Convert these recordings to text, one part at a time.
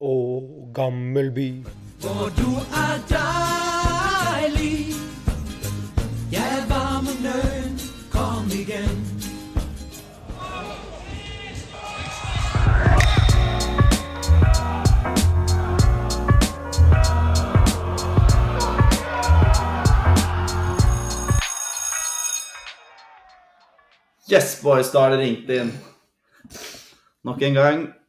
og Gammelby. For du er deilig. Jeg er varm og nøgen. Kom igjen. Yes, boys, da har det ringt inn. Nok en gang.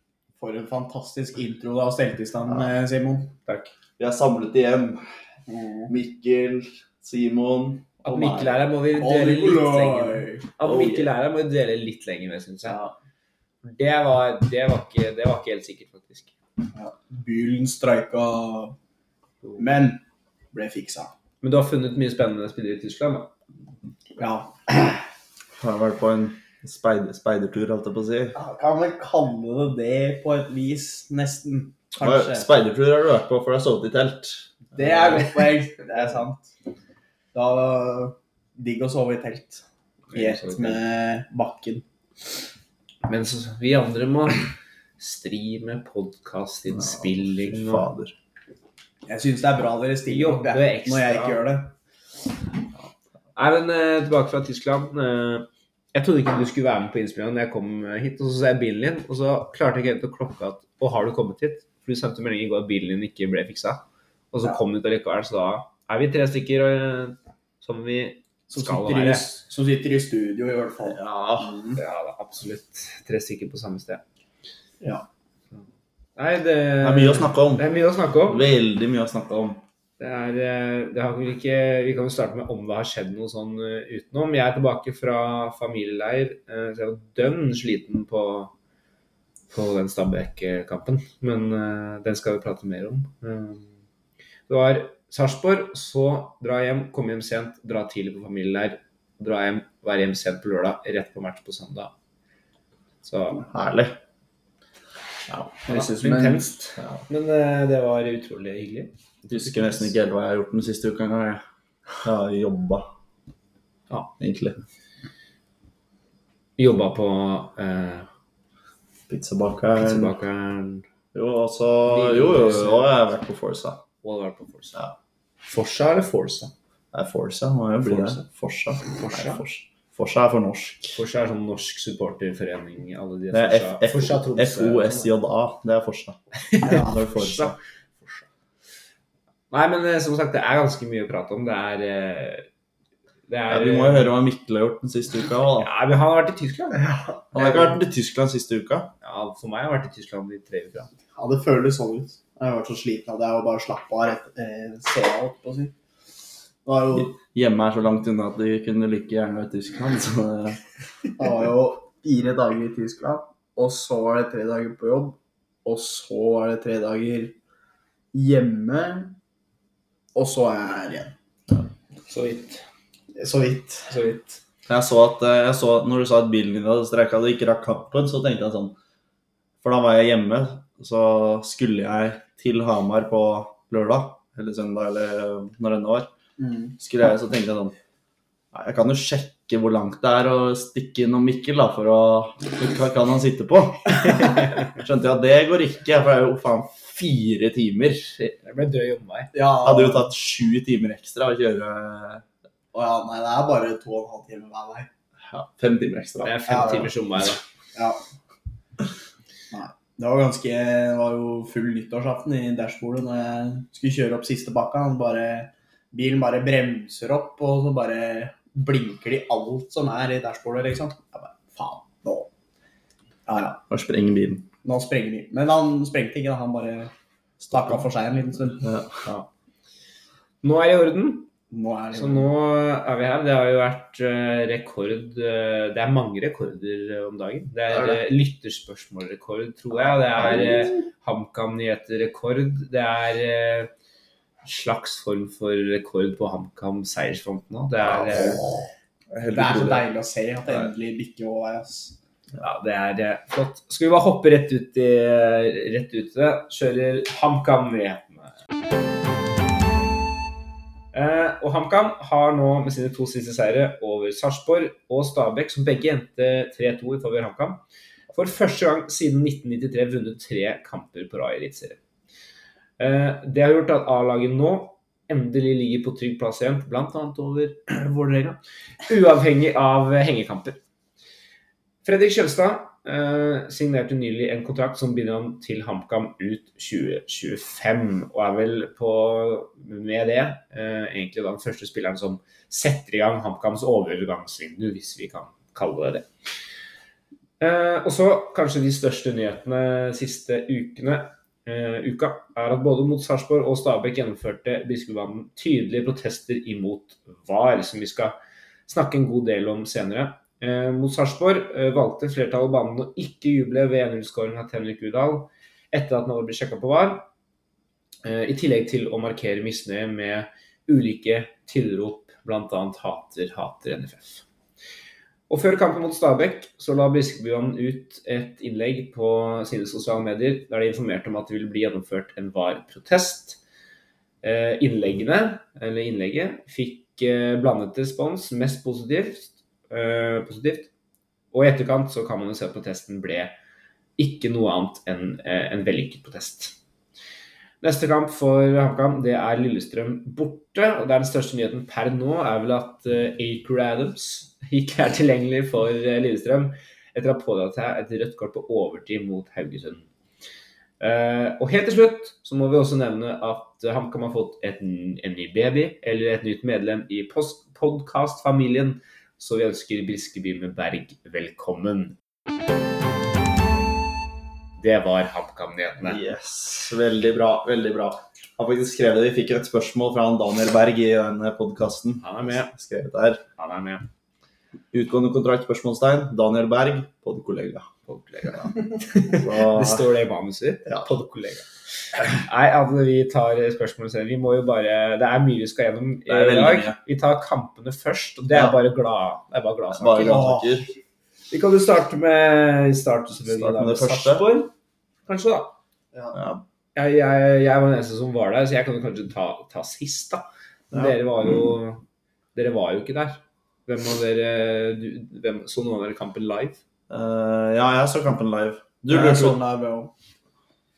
For en fantastisk intro da, og stelt i stand, eh, Simon. Takk. Vi er samlet igjen. Mikkel, Simon At. Mikkel er her, må vi dvele litt lenger At Mikkel er her, må vi dvele litt lenger med, syns jeg. Det var, det, var ikke, det var ikke helt sikkert, faktisk. Bylen streika, men ble fiksa. Men du har funnet mye spennende spillere i Tyskland, da? Ja. Har vært på en speider, speidertur, holdt jeg på å si. ja, kan vel kalle det det på et vis, nesten. Kanskje. Speidertur har du vært på, for du har sovet i telt. Det er godt poeng. Det er sant. Da digg å sove i telt. I ett med bakken. Mens vi andre må streame, podkastinnspilling og Fader. Jeg syns det er bra dere stiller opp, når jeg ikke gjør det. Nei, men eh, tilbake fra Tyskland. Jeg trodde ikke du skulle være med på innspillinga når jeg kom hit. Og så så jeg bilen din, og så klarte jeg ikke helt å klokke at Og har du kommet hit? For du sendte melding i går at bilen din ikke ble fiksa. Og så Ja. kom du ut allikevel, så da er vi tre stykker eh, som vi Som skal være. i, som sitter i studio, i hvert fall. Ja, Mm. ja da, absolutt. Tre stykker på samme sted. Ja. Nei, det, Det er mye å snakke om. Det er mye å snakke om. Veldig mye å snakke om. Det er, eh, det ikke, vi kan jo starte med om det har skjedd noe sånn eh, utenom. Jeg er tilbake fra familieleir, eh, så jeg var dønn sliten på, på den Stabæk-kampen. Men den skal vi prate mer om. Det var Sarpsborg, så dra hjem, komme hjem sent, dra tidlig på familieleir. Dra hjem, være hjem sent på lørdag, rett på match på søndag. Så Herlig. ja, Høres ut som en- intenst. Ja. Men det var utrolig hyggelig. Jeg husker nesten ikke helt hva jeg har gjort den siste uka engang. jeg. Jeg har jobba. Ja. Egentlig. Jobba på eh, Pizzabakeren. Pizzabakeren Jo, altså Jo, jo, jo, jeg har vært på Forsa. og var på Forza. Ja. Forza eller Forza? Det er Forsa, må jo bli det. Forsa. Forsa. Nei, Forsa. Forsa er for norsk. Forza er sånn norsk supporterforening. Alle de er Tromsø. FOSJA. Det er Forsa. Ja, Det er Forsa. Forza. Nei, men eh, som sagt, det er ganske mye å prate om. Det er det er Ja, vi må jo høre hva Mikkel har gjort den siste uka. da. Ja, men han har vært i Tyskland. Han har ikke vært i Tyskland siste uka. Ja, For meg har han vært i Tyskland i tre uker. Ja, det føles sånn ut. Jeg har vært så sliten at jeg bare slappe av rett eh, se alt, på å si. Var jo, Hjemme er så langt unna at de kunne like gjerne vært i Tyskland. Så det var jo fire dager i Tyskland, og så var det tre dager på jobb, og så var det tre dager hjemme, og så er jeg her igjen. Så vidt. Så vidt. Så vidt. jeg så at eh, jeg så, Når du sa at bilen din hadde streika og ikke rakk kampen, så tenkte jeg sånn For da var jeg hjemme, så skulle jeg til Hamar på lørdag. Eller søndag, eller når det var. Mm. Skulle jeg, så tenkte jeg sånn Jeg kan jo sjekke hvor langt det er å stikke innom Mikkel, da, for å Hva kan han sitte på? Skjønte jeg at det går ikke, for det er jo faen fire timer. Det ble drøy omvei. Ja, hadde jo tatt sju timer ekstra å kjøre Å ja, nei, det er bare to og en halv time hver vei. ja, fem timer ekstra. Det er fem Ja, ja. timers omvei, da. Ja. Nei. Det var ganske Det var jo full nyttårsaften i dashbordet når jeg skulle kjøre opp siste bakka. Bare, bilen bare bremser opp, og så bare blinker de alt som er i dashbordet, liksom. Jeg bare, faen, nå Ja, ja. Og sprenger bilen. Nå sprenger vi. Men han sprengte ikke, da. Han bare stakk av for seg en liten stund. Ja. Nå er det i orden. Nå er det Så nå er vi her. Det har jo vært eh, rekord eh, Det er mange rekorder eh, om dagen. Det er Det er lytterspørsmålrekord, tror jeg. Det er HamKam-nyheter-rekord. Det er slags form for rekord på HamKam seiersfronten nå. Det er, Det er så deilig å se at det endelig bikker over. ass. Ja, det er eh, flott. Skal vi bare hoppe rett ut i rett ut det? Kjører HamKam-nyhetene. Eh, og HamKam har nå med sine to siste seire over Sarpsborg og Stabæk, som begge endte 3-2 i favør HamKam, for første gang siden 1993 vunnet tre kamper på rad i Eliteserien. Eh, Det har gjort at A-laget nå endelig ligger på trygg plass igjen, bl.a. over Vålerenga, uavhengig av eh, hengekamper. Fredrik Kjølstad eh, signerte nylig en kontrakt som binder ham til HamKam ut 2025, og er vel på, med det eh, egentlig den første spilleren som setter i gang HamKams overgangsvindu, hvis vi kan kalle det det. Eh, og så kanskje de største nyhetene siste ukene, eh, uka, er at både mot Sarpsborg og Stabæk gjennomførte Biskopbanen tydelige protester imot VAR, som vi skal snakke en god del om senere. Eh, mot Sarpsborg eh, valgte flertallet av banen å ikke juble ved 1-0-skåringen av Henrik Udal etter at hadde blitt sjekka på VAR, eh, i tillegg til å markere misnøye med ulike tilrop, bl.a. 'hater, hater NFF'. Og Før kampen mot Stabæk så la Briskebyen ut et innlegg på sine sosiale medier der de informerte om at det ville bli gjennomført en VAR-protest. Innleggene, eller innlegget fikk blandet respons, mest positivt, eh, positivt. Og i etterkant så kan man jo se at protesten ble ikke noe annet enn eh, en vellykket protest. Neste kamp for HamKam det er Lillestrøm borte. og det er Den største nyheten per nå er vel at uh, Acre Adams ikke er tilgjengelig for eh, Lillestrøm etter å ha pådratt seg et rødt kort på overtid mot Haugesund. Eh, og helt til slutt så må vi også nevne at uh, HamKam har fått et, en ny baby, eller et nytt medlem i podkastfamilien. Så vi ønsker Briskeby med Berg velkommen. Det var HamKam-nyhetene. Yes, veldig bra, veldig bra. Jeg har faktisk skrevet det. Vi fikk et spørsmål fra Daniel Berg i denne podkasten. Han er med. Skrevet der. Han er med. Utgående kontrakt, spørsmålstegn. Daniel Berg, podkollega. Podkollega. Det står det i manuset. Ja. Podkollega. Nei, altså vi tar spørsmålet selv. Vi må jo bare Det er mye vi skal gjennom i dag. mye. Vi tar kampene først, og det er Ja. bare glad Det er bare gladsaker. gladsaker. Vi kan jo starte med starte Start med det første. Kanskje, da. Ja. Jeg, jeg, jeg var den eneste som var der, så jeg kan jo kanskje ta, ta sist, da. Ja. dere var jo Dere var jo ikke der. Hvem av dere du, hvem, Så noen av dere kampen live? Eh, ja, jeg så kampen live. Du Jeg lurte så på å-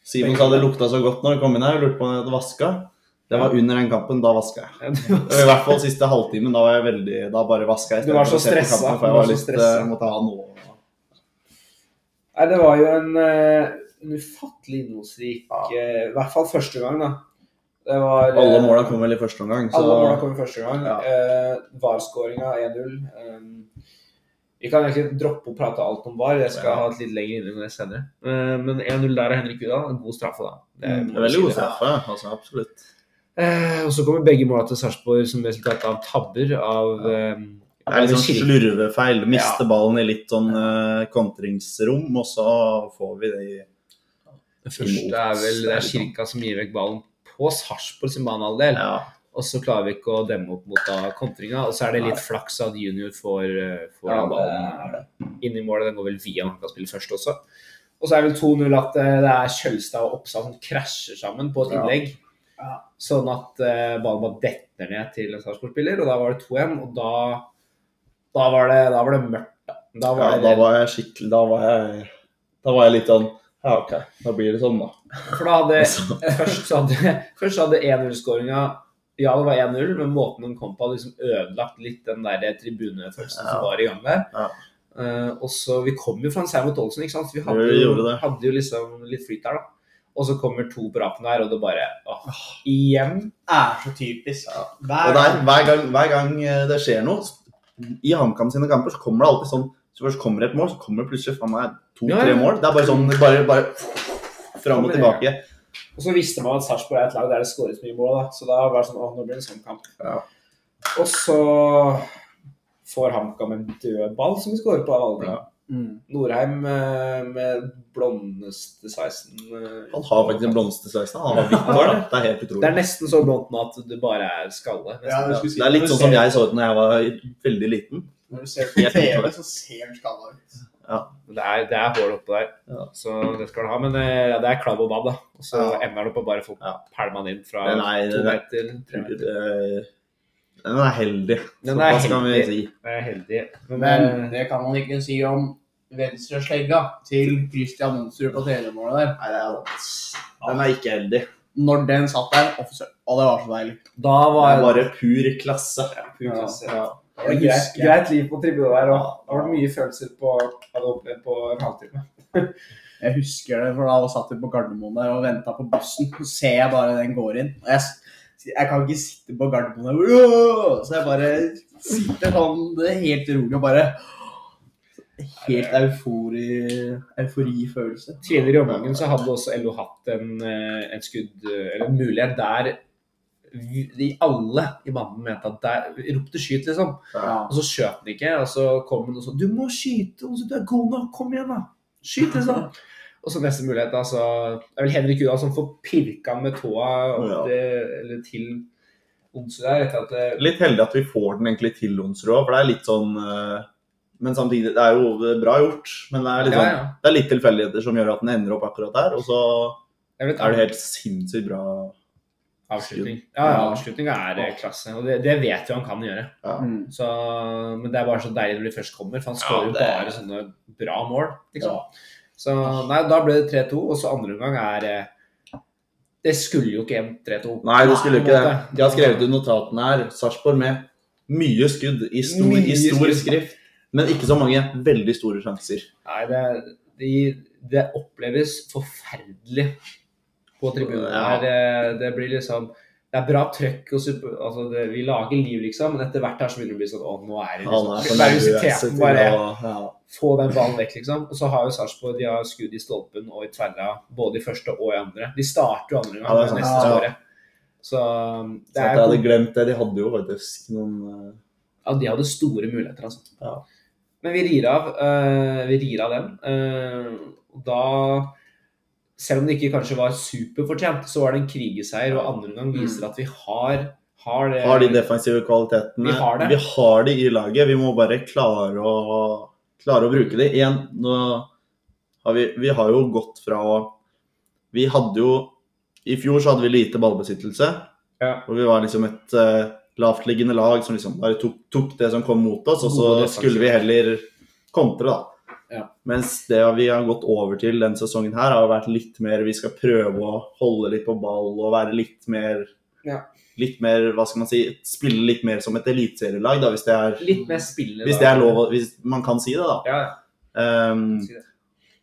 Simon sa det lukta så godt når du kom inn her. Jeg lurte på om det hadde vaska. Det var under den kampen. Da vaska jeg. I hvert fall siste halvtimen. Da var jeg veldig Da bare vaska jeg. Du var så stressa. kampen, For jeg var var litt stressa. eh, Måtte ha noe Nei, det var jo en, eh, en ufattelig innholdsrik ja. I hvert fall første gang, da. Det var Alle måla kom vel i første omgang, så Alle måla kom i første gang. Ja. Uh, VAR-skåringa 1-0. Um, vi kan egentlig droppe å prate alt om VAR. Jeg skal Ja. ha et litt lengre innlegg om det senere. Eh, men 1-0 der av Henrik Udal. En god straffe, da. Det Mm, er veldig god straffe. Altså, absolutt. Eh, og så kommer begge måla til Sarpsborg som resultat av tabber av eh, Det er litt sånn slurvefeil. Miste ballen i litt sånn eh, kontringsrom, og så får vi det i Det første er vel det er Kirka som gir vekk ballen på Sarpsborg sin banehalvdel. Ja. Og så klarer vi ikke å demme opp mot da kontringa. Og så er det litt flaks at junior får, eh, får Ja, ballen inn i målet. Den går vel via han kan spille først også. Og så er det vel 2-0 at eh, det er Kjølstad og Oppsal som krasjer sammen på et innlegg. Ja. Sånn at eh, ballen bare detter ned til en Sarpsborg-spiller, og da var det 2-1. Og da, da, var det, da var det mørkt. Da, da ja, var det, da var jeg skikkelig Da var jeg, da var jeg litt sånn Ja, OK. Da blir det sånn, da. For da hadde Først så hadde, først hadde 1-0-skåringa Ja, det var 1-0, men måten den kom på, hadde liksom ødelagt litt den der tribunefølelsen Ja. som var i gang der. Ja. Uh, og så, Vi kom jo fra en seier mot Olsen, ikke sant? Vi hadde, jo, hadde jo liksom litt flyt der, da. Og så kommer to på rappen her, og det bare åh, Igjen. er så typisk. Og Hver der, hver, gang, hver gang eh, det skjer noe I HamKam sine kamper så kommer det alltid sånn Så først kommer et mål, så kommer det plutselig faen meg to-tre Ja, ja. mål. Det er bare sånn bare, bare fram og tilbake tilbake. Og så visste man at Sarpsborg er et lag der det skåres mye mål, da. Så da var det sånn åh, nå blir det en sånn kamp. Ja. Og så får HamKam en dødball som vi skårer på av alle ting. Ja. Mm. Norheim eh, med blondeste sveisen. eh, Han har faktisk en sveisen. Han har hvitt hår. Det er helt Det er nesten så blondt nå at det bare er skalle. Ja, det, si- Det er litt sånn som jeg så ut da jeg var veldig liten. Når du ser på TV, så ser du skalla ut. Det er, det er hull oppå der, Ja. så det skal du ha. Men eh, ja, det er klabb og babb, da. Og så Ja. ender det opp å bare få Ja. pælma den inn fra Den er- to er- meter, tre meter. Den er heldig. Den er Såpass kan vi si. Den er heldig. Men, Men eh, det kan man ikke si om venstreslegga til Christian Monsrud på tredjemålet der. Nei, det er. Den er ikke heldig. Når den satt der, og det var så deilig. Da var det bare pur klasse. pur klasse. Ja. Det var greit, greit liv på tribunen der òg. Det var mye følelser på, hadde opplevd på en halvtime. Jeg husker det, for da satt vi på Gardermoen der og venta på bussen. Så ser jeg bare den går inn. Og jeg, jeg kan ikke sitte på Gardermoen der Så jeg bare sitter sånn det er helt rolig og bare Helt eufori, euforifølelse. Tidligere i omgangen så hadde også LO hatt en, eh, en skudd, eller en mulighet der de alle i banden mente at der ropte 'skyt', liksom. Ja. Og så skjøt han ikke, og så kom han og sa 'du må skyte', 'du er god nok, kom igjen, da'. Skyt, liksom. Og så neste mulighet, da, så Det er vel Henrik Uda som får pirka med tåa opp Ja. til Onsrud der, etter at det, Litt heldig at vi får den egentlig til Onsrud òg, for det er litt sånn eh, Men samtidig, det er jo bra gjort. Men det er litt, sånn, ja. litt tilfeldigheter som gjør at den ender opp akkurat der. Og så er det helt sinnssykt bra. Avslutning. Ja, ja, avslutning er eh, klasse, og det, det vet jo han kan gjøre. Mm. Så, men det er bare så deilig når de først kommer, for han skårer jo det- bare sånne bra mål. Liksom. Så nei, da ble det 3-2, og så andre omgang er eh, Det skulle jo ikke endt 3-2. Nei, det skulle jo ikke det. De har skrevet i notatene her Sarpsborg med mye skudd i stor, Mye i stor skudd. skrift, men ikke så mange veldig store sjanser. Nei, det, de, det oppleves forferdelig på tribunen Ja. Det, det blir liksom Det er bra trøkk og super, altså det, Vi lager liv, liksom, men etter hvert her så begynner det å bli sånn Å, nå er det liksom Nervøsiteten bare ja. få den ballen vekk, liksom. Og så har jo Sarpsborg de har skudd i stolpen og i tverra både i første og i andre. De starter jo andre gang Ja, neste Ja. året. Så Så det er jeg hadde glemt det. De hadde jo faktisk noen eh, Ja, de hadde store muligheter, altså. Ja. Men vi rir av, Uh, vi rir av den. Uh, da Selv om det ikke kanskje var superfortjent, så var det en krigeseier, og andre gang viser at vi har, har det har de defensive kvalitetene. Vi har det. Vi har det i laget. Vi må bare klare å, klare å bruke det. Igjen, har vi, vi har jo gått fra Vi hadde jo I fjor så hadde vi lite ballbesittelse. Ja. Og vi var liksom et uh, lavtliggende lag som liksom bare tok, tok det som kom mot oss, og så skulle vi heller kontre, da. Ja. Mens det vi har gått over til denne sesongen her, har vært litt mer Vi skal prøve å holde litt på ball og være litt mer Ja. Litt mer, hva skal man si, spille litt mer som et eliteserielag, hvis det er Litt mer spille, hvis det er lov, hvis man kan si det, da. Ja, Si det.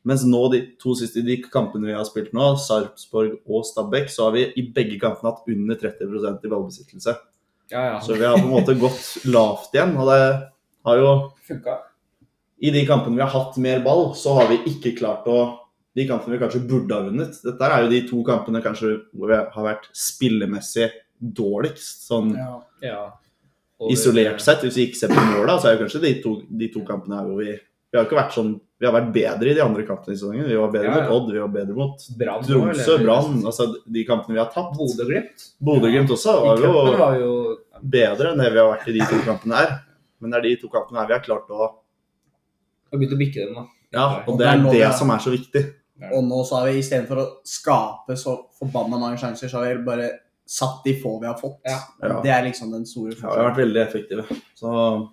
mens nå, de to siste de kampene vi har spilt nå, Sarpsborg og Stabæk, så har vi i begge kampene hatt under 30% i ballbesittelse. ja, ja. Så vi har på en måte gått lavt igjen. Og det har jo Funka. I de kampene vi har hatt mer ball, så har vi ikke klart å De kampene vi kanskje burde ha vunnet. Dette er jo de to kampene kanskje hvor vi har vært spillemessig dårligst. Sånn Ja. Ja. Og- isolert sett, hvis vi ikke ser på måla, så er jo kanskje de to, de to kampene her hvor vi Vi har ikke vært sånn Vi har vært bedre i de andre kampene i sesongen. Vi var bedre Ja, ja. mot Odd, vi var bedre mot Brann Tromsø, Brann. Altså de kampene vi har tapt. Bodø-Glimt. Bodø-Glimt også var jo var jo bedre enn det vi har vært i de to kampene her. Men det er de to kampene her vi har klart å har begynt å bikke den, da. Ja, og det er det det- som er så viktig. Og nå så har vi istedenfor å skape så forbanna mange sjanser, så har vi bare satt de få vi har fått. Ja. Det er liksom den store Ja, vi har vært veldig effektive. Så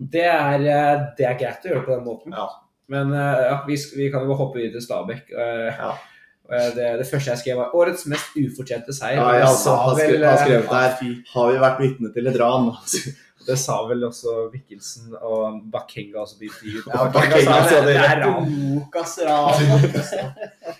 Det er, eh, det er greit å gjøre på den måten. Ja. Men eh, ja, vi, vi kan jo hoppe videre til Stabæk. Eh, Ja. Det, det første jeg skrev, var 'Årets mest ufortjente seier'. ja, jeg altså, sa har vel, skrevet, har skrevet der Har vi vært vitne til et ran? det sa vel også Mikkelsen og Bakenga også de de, Ja, Bakenga sa det det er rett. ran. Lukas Ran.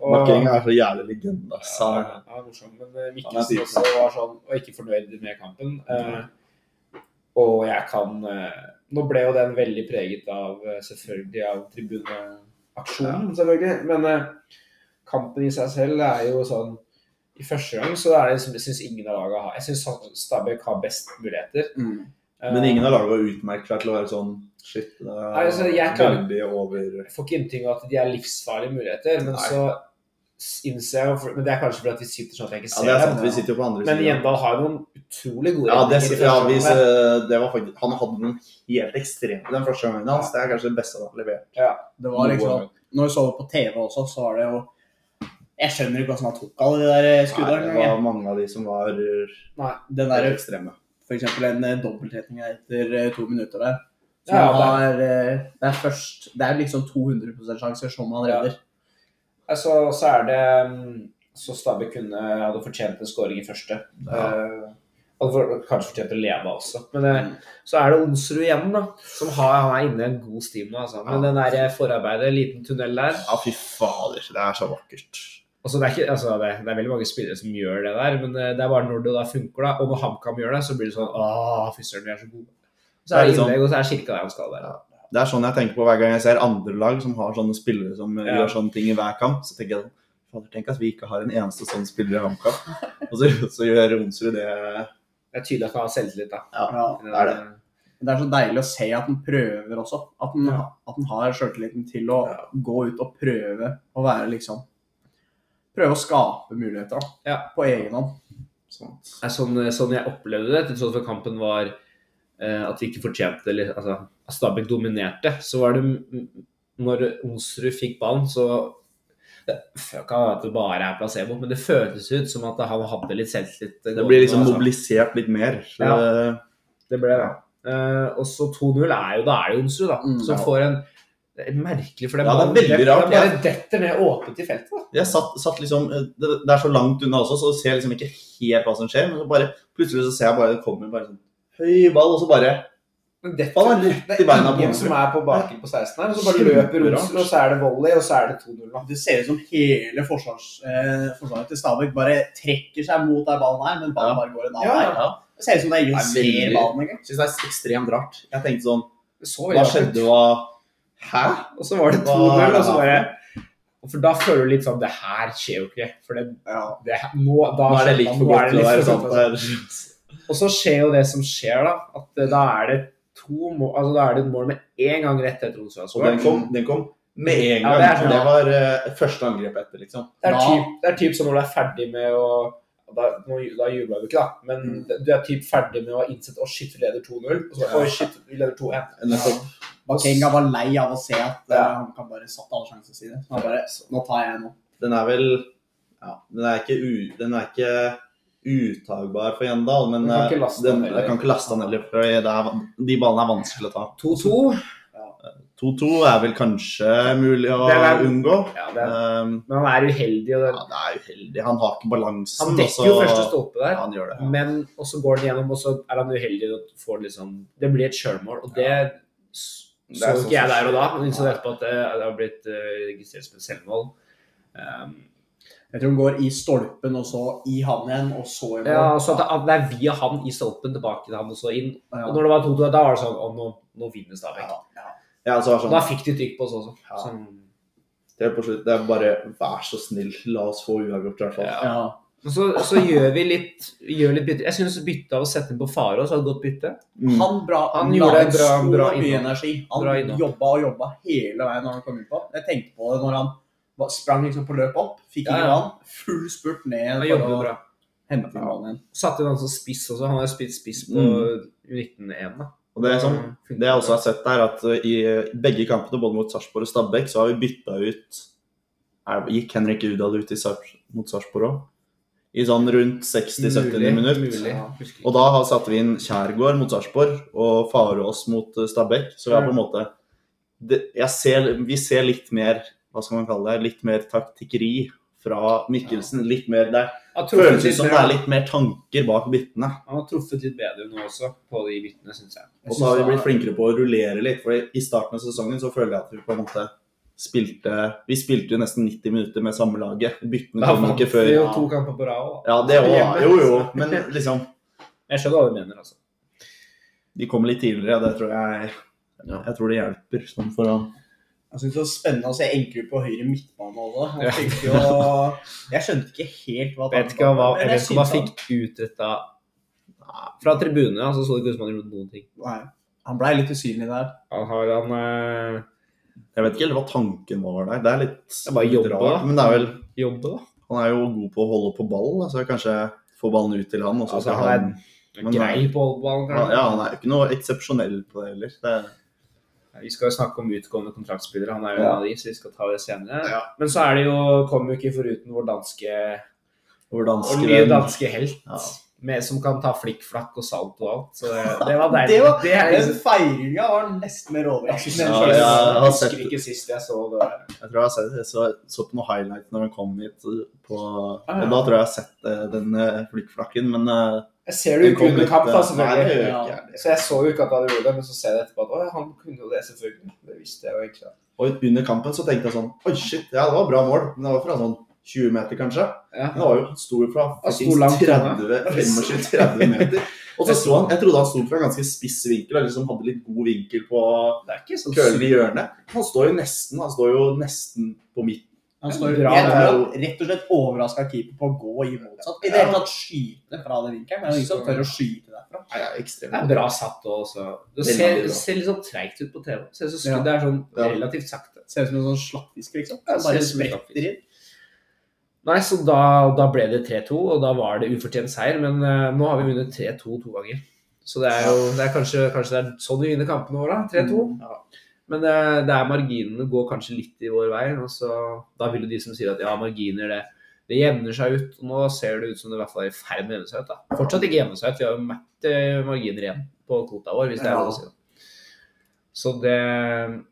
Bakenga er så jævlig legende. Ja, Altså. ja, morsom. Men eh, Mikkelsen også var sånn, og ikke fornøyd med kampen. Uh, og jeg kan uh, Nå ble jo den veldig preget av selvfølgelig av tribuneaksjonen, selvfølgelig. Men uh, kampen i seg selv er jo sånn I første gang så er det liksom, jeg syns ingen av lagene har Jeg syns Stabæk har best muligheter. Mm. Eh, Men ingen av lagene var utmerket klart til å være sånn Shit, det er Nei, altså, jeg kan, veldig over Jeg får ikke inntrykk av at de er livsfarlige muligheter, men Nei. så innser jeg Men det er kanskje fordi at vi sitter sånn at jeg ikke Ja, ser det er dem. sant. Vi sitter jo på andre Men. Gjendal har jo noen utrolig gode Ja, det, ja vi, det var faktisk, han hadde noen helt ekstreme den første gangen hans. Det er kanskje det beste han har levert. Det var liksom Når vi så det på TV også, så var det jo Jeg skjønner ikke hvordan han tok alle de der Nei, skuddene. det var mange av de som var Den der, ekstreme. for eksempel en eh, dobbeltretning etter eh, to minutter der. Så Ja, er. har, eh, det er først Det er liksom 200 sjanser som han redder. Ja. så er det mm, Så Stabæk kunne hadde fortjent en scoring i første. Ja. hadde for, kanskje fortjent å leve også. Men eh, Mm. så er det Onsrud igjen, da. Som har, han er inne i en god stim nå, altså. Men den der forarbeidet, liten tunnel der Ja, fy fader. Det er så vakkert. Altså, det, er ikke, altså, det, det er veldig mange spillere som gjør det der, men eh, det er bare når det da funker, da. Og når HamKam gjør det, så blir det sånn Åh, fy søren, vi er så gode. Så er det sånn- innlegg, og så er Kirka der han skal være. Det er sånn jeg tenker på hver gang jeg ser andre lag som har sånne spillere som Ja. gjør sånne ting i hver kamp. Så tenker jeg sånn Fader, tenk at vi ikke har en eneste sånn spiller i HamKam. Og så, så gjør Onsrud det Det er tydelig at han har selvtillit, da. Ja. det er det. Det er så deilig å se at han prøver også. At han, Ja. at han har sjøltilliten til å gå ut og prøve å være liksom Prøve å skape muligheter da, Ja. på egen hånd. sånn. Er sånn, sånn jeg opplevde det, til tross for kampen var eh, at vi ikke fortjente eller, altså, at Stabæk dominerte. Så var det Når Onsrud fikk ballen, så det kan være at det bare er placebo, men det føltes ut som at han hadde litt selvtillit. Det blir liksom Altså, mobilisert litt mer. Så Ja. det- Det ble det. Eh, og så 2-0 er jo Da er det Onsrud, da. Mm, som ja. får en det er Merkelig, for det, Ja, det er veldig rart, det bare detter ned åpent i feltet. Jeg satt, satt liksom det, det er så langt unna også, så ser jeg liksom ikke helt hva som skjer. Men så bare, plutselig så ser jeg bare det kommer bare sånn høy ball, og så bare det er rett i beina på ingen som er på baken på 16 her, og så bare løper Kjemperart. Og så er det volley, og så er det 2-0. Det ser ut som hele forsvars, eh, forsvaret til Stabæk bare trekker seg mot den ballen her, men ballen bare går en annen Ja, vei. ja. Det ser ut som det er ingen som er ser ballen engang. Syns det er ekstremt rart. Jeg tenkte sånn så Hva skjedde? Hva Hæ? Og så var det Hva 2-0, er og så bare For da føler du litt sånn Det her skjer jo ikke. For det, det nå, da Nå er det litt for godt til å være sant. er- Og så skjer jo det som skjer, da. At eh, da er det to mål Altså da er det et mål med én gang rett etter har Og den kom, den kom med en gang. Ja, det er sånn, det, var uh, første angrep etter, liksom. Det er typ, det er typ som når du er ferdig med å da, nå, da jubla du ikke, da, men du er typ ferdig med å ha innsett å shit, vi leder 2-0. Og så får oi, shit, vi leder 2-1. Ja. Bakenga var lei av å se at eh, Ja. han kan bare satt alle sjansene sine. Så han bare Nå tar jeg nå. Den er vel ja, Den er ikke, u, den er ikke utagbar for Gjendal, men Den kan eh, ikke laste han heller. jeg kan ikke laste han heller. Er, de ballene er vanskelig å ta. 2-2. 2-2 er vel kanskje mulig å er- unngå. Ja, er, Um, men han er uheldig. Og det, ja, det er uheldig. Han har ikke balansen. han dekker så- jo første stolpe der. Ja, han gjør det. Men og så går han gjennom, og så er han uheldig og får liksom Det blir et sjølmål, og det s- Det så er ikke sånn jeg der og da. Men innså etterpå at det, det har blitt uh, registrert som et selvmål. Um, Jeg tror han går i stolpen, og så i han igjen, og så i mål. ja, så at det, at det er via han i stolpen tilbake til han og så inn. Ja. Og når det var 2-2, da var det sånn Å, nå, nå vinner Stabæk. Ja, ja. Altså, sånn, da fikk de trykk på oss også. Ja. Sånn, det, er på slutt, det er bare Vær så snill, la oss få uavgjort, i hvert fall. Ja. Ja. og så, så gjør vi litt, gjør litt bytte. Jeg syns byttet av å sette inn på Faro så var et godt bytte. Mm. Han, bra, Han han gjorde en bra- bra mye energi. Han Bra jobba og jobba hele veien når han kom ut på. Jeg tenkte på det når han sprang liksom på løp opp, fikk Ja, ja. vann, full spurt ned Han jobbet jobber bra. hente inn ballen igjen. Satte inn han som spiss også. Han har jo spilt spiss på Mm. 19-1, da. Og det, er sånn, det jeg også har sett er at uh, i uh, begge kampene, både mot Sarpsborg og Stabæk, så har vi bytta ut Gikk Henrik Udal ut i Sars, mot Sarpsborg òg? I sånn rundt 60-70 Mulig, minutt. mulig. Og da har- satte vi inn Kjærgaard mot Sarpsborg og Farås mot uh, Stabæk. Så vi har på en måte det, jeg ser, Vi ser litt mer hva skal man kalle det, litt mer taktikkeri fra Mikkelsen. Litt mer, truffet føles ut som det er litt mer tanker bak byttene. Han har truffet litt bedre nå også, på de byttene, syns jeg. Og så har vi blitt flinkere på å rullere litt. For i starten av sesongen så føler jeg at vi på en måte spilte Vi spilte jo nesten 90 minutter med samme laget. Byttene kom ikke ikke Det før jo to kamper på rad. Ja, det òg. Jo, jo. Men liksom Jeg skjønner hva du mener, altså. De kommer litt tidligere. Det tror jeg Jeg tror det hjelper. Sånn for å Jeg synes det var spennende å se Enkerud på høyre midtbane også. Han jo, jeg skjønte ikke helt hva Vet ikke hva, jeg vet ikke om han fikk utretta Fra tribunene altså, så det ikke ut som han gjorde noen ting. Nei, han blei litt usynlig der. Han har han eh, Jeg vet ikke helt hva tanken var der. Det er litt Det er bare jobbe, rart. Men det er vel jobbe, da. Han er jo god på å holde på ball, da, så kanskje få ballen ut til han, og så Altså, skal han han er grei på ballen. Ja, ballen. ja, han er jo ikke noe eksepsjonell på det heller. Det, Vi skal jo snakke om utgående kontraktspillere, han er jo Ja. en av de, så vi skal ta det senere. Men så er det jo, kommer jo ikke foruten vår danske vår danske Vår nye danske helt. Ja. med, som kan ta flikkflakk og salt og alt. Så det, det var deilig. Det var, Det er den liksom, feiringa var nesten mer overraskende. Ja, jeg, ja, jeg har husker sett- ikke sist jeg så det. Jeg tror jeg har sett, jeg så, så på noen highlights når han kom hit, på, og da tror jeg jeg har sett eh, den eh, flikkflakken, men eh, Jeg ser det jo ikke under kamp, da, selvfølgelig. Ja. Så jeg så jo ikke at han gjorde det, men så ser jeg etterpå at å, han kunne jo det, selvfølgelig. Det visste jeg jo egentlig. Og under kampen så tenkte jeg sånn Oi, shit, ja, det var bra mål. Men det var fra sånn 20 meter, kanskje. Ja. Men det var jo stor fra Han sto langt 30 25-30 meter. Og så så han Jeg trodde han sto fra en ganske spiss vinkel, eller liksom hadde litt god vinkel på kølen i hjørnet. Han står jo nesten Han står jo nesten på midten. Han står, Bra, jeg tror han rett og slett overraska keeper på å gå i motsatt. I det hele tatt skyte fra den vinkelen. Men er jo ingen som tør å skyte derfra. Ja, ja, ekstremt. Det er bra satt òg, så Det ser, ser litt sånn treigt ut på TV. Ser ut som skuddet er sånn relativt sakte. Ser ut som en sånn slattfisk, liksom. Som bare spretter inn. Nei, så da, da ble det 3-2, og da var det ufortjent seier. Men uh, nå har vi vunnet 3-2 to ganger. Så det er jo det er kanskje, kanskje det er sånn vi vinner kampene våre, da. 3-2. Ja. Men det, det er marginene går kanskje litt i vår vei. Og så, da vil jo de som sier at ja, marginer, det, det jevner seg ut. Og nå ser det ut som det i hvert fall er i ferd med å jevne seg ut. da. Fortsatt ikke jevne seg ut. Vi har jo mett eh, marginer igjen på kvota vår, hvis det er lov å si. Så det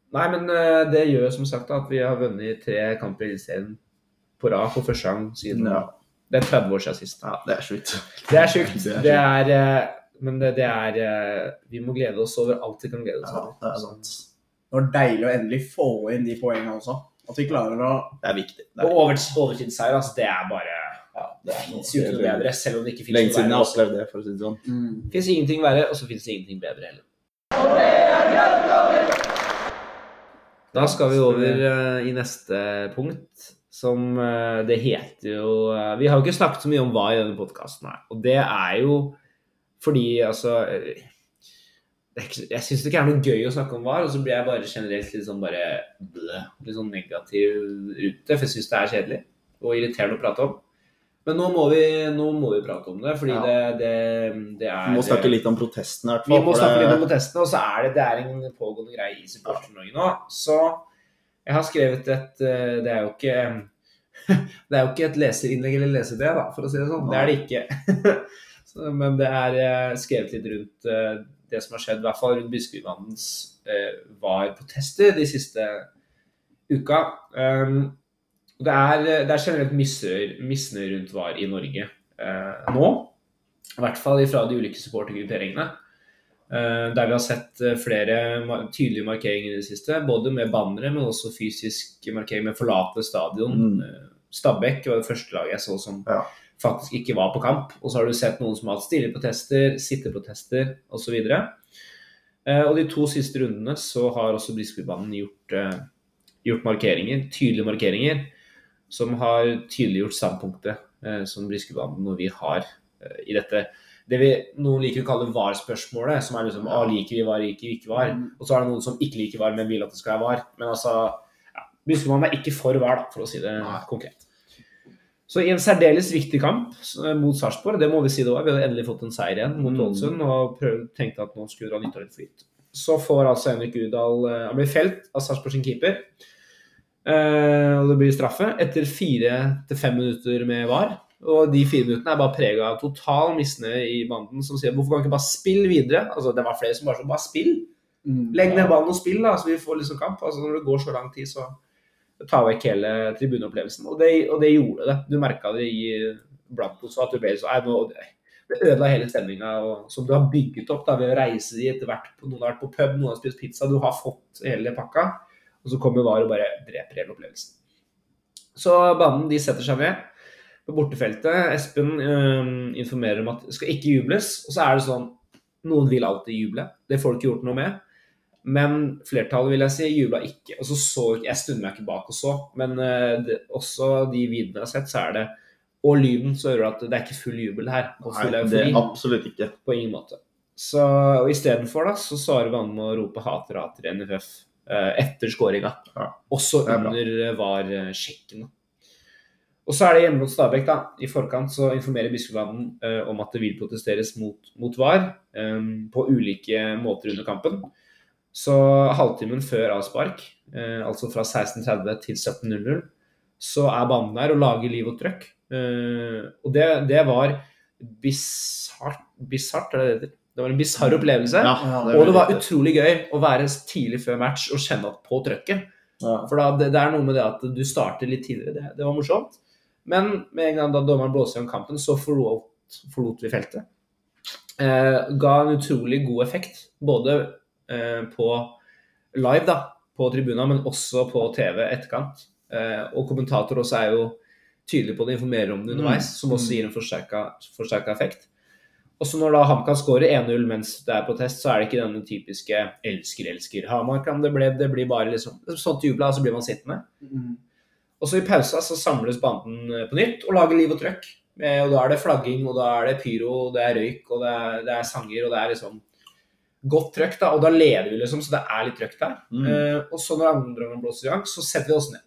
Nei, men eh, det gjør som sagt at vi har vunnet tre kamper i Eliteserien på rad for første gang siden Ja. Det er 30 år siden sist. Ja, det er sjukt. Det er sjukt. Det er eh, men det, det er eh, Vi må glede oss over alt vi kan glede oss Ja, det er sant. Det var deilig å endelig få inn de poengene også. At vi klarer å Det er viktig. Det Og er, over, overtidsseier, altså, det er bare ja, det er noe bedre, selv om det ikke fins Lenge siden jeg har opplevd det, for å si det sånn. mm. Fins ingenting verre, og så fins det ingenting bedre heller. Da skal vi over uh, i neste punkt, som uh, det heter jo uh, Vi har jo ikke snakket så mye om hva i denne podkasten her, og det er jo fordi altså eh, det er ikke, Jeg syns det ikke er noe gøy å snakke om VAR, og så blir jeg bare generelt litt sånn bare blø, litt sånn negativ ute, for jeg syns det er kjedelig og irriterende å prate om. Men nå må vi, nå må vi prate om det, fordi Ja. det, det, det er Vi må snakke litt om protestene, i hvert vi må snakke litt om protestene, og så er det, det er en pågående greie i Supporter-Norge nå. Så jeg har skrevet et eh, Det er jo ikke det er jo ikke et leserinnlegg eller lesebrev, for å si det sånn. Det er det ikke. så, men det er eh, skrevet litt rundt eh, det som har skjedd, i hvert fall rundt Biskopimannens eh, var-protester de siste uka. Um, det, er, det er generelt misnøye rundt VAR i Norge eh, nå. I hvert fall fra de ulike supportergrupperingene. Eh, der vi har sett eh, flere tydelige markeringer i det siste. Både med bannere, men også fysisk markering med 'forlate stadion'. Mm. Eh, Stabæk var det første laget jeg så som Ja. Faktisk ikke var på kamp. Og så har du sett noen som har hatt stille protester, sitteprotester osv. Eh, og de to siste rundene så har også Biskopibanen gjort, eh, gjort markeringer, tydelige markeringer, som har tydeliggjort standpunktet eh, som Biskopibanen og vi har i dette det vi noen liker å kalle VAR-spørsmålet, som er liksom ah, liker vi VAR, liker vi ikke VAR. Og så er det noen som ikke liker VAR, men vil at det skal være VAR. Men altså, ja, Biskopibanen er ikke for VAR, da, for å si det Nei. konkret. Så i en særdeles viktig kamp mot Sarpsborg, det må vi si det var, vi hadde endelig fått en seier igjen mot Mm. Ålesund og prøvd, tenkte at nå skulle dra nytte av litt flyt. Så får altså Henrik Udal eh, Han blir felt av Sarpsborg sin keeper. Eh, og det blir straffe etter fire til fem minutter med VAR. Og de fire minuttene er bare prega av total misnøye i banden, som sier hvorfor kan ikke bare spille videre? Altså, det var flere som bare sa bare spill. Mm. Legg ned ballen og spill, da, så vi får liksom kamp. Altså, når det går så lang tid, så tar vekk hele tribuneopplevelsen. Og og det gjorde det. Du merka det i blant oss at du ble så Det ødela hele stemninga som du har bygget opp da, ved å reise dit, vært på, noen har vært på pub, noen har spist pizza, du har fått hele pakka. Og så kommer VAR og bare dreper hele opplevelsen. Så banen de setter seg ned på bortefeltet. Espen øh, informerer om at det skal ikke jubles. Og så er det sånn Noen vil alltid juble. Det får du ikke gjort noe med. Men flertallet vil jeg si jubla ikke. Og så så Jeg snudde meg ikke bak og så, men eh, det, også de videoene jeg har sett, så er det Og lyden, så hører du at det er ikke full jubel her. Full Nei, det er absolutt ikke. På ingen måte. Så og istedenfor så svarer Vann med å rope hater hater i NFF eh, etter skåringa. Ja, Også er under eh, VAR-sjekken. Og så er det hjemme mot Stabæk. da. I forkant så informerer Biskopbanen eh, om at det vil protesteres mot, mot VAR eh, på ulike måter under kampen. Så halvtimen før avspark, eh, altså fra 16.30 til 17.00, så er banen der og lager liv og trøkk. Eh, og det, det var bisart, bisart, er det det heter? Det var en bisarr opplevelse. Ja, Ja, det og det var utrolig gøy å være tidlig før match og kjenne at på trøkket. Ja. For da, det, det er noe med det at du starter litt tidligere. Det, det var morsomt. Men med en gang da dommeren blåste i kampen, så forlot, forlot vi feltet. Eh, ga en utrolig god effekt, både på live da, på tribuna, men også på TV etterkant. Eh, og kommentator også er jo tydelig på det, informerer om det underveis, som også gir en forsterka effekt. Og så når da HamKam skårer 1-0 mens det er protest, så er det ikke denne typiske 'elsker, elsker Hamar'. Det, ble, det blir bare liksom til jubla, og så blir man sittende. Mm. Og så i pausa så samles banden eh, på nytt og lager liv og trøkk. Eh, Og da er det flagging, og da er det pyro, og det er røyk, og det er, det er sanger, og det er liksom godt trøkk, da. Og da leder vi liksom, så det er litt trøkk der. Mm. Eh, og så når andre omgang blåser i gang, så setter vi oss ned.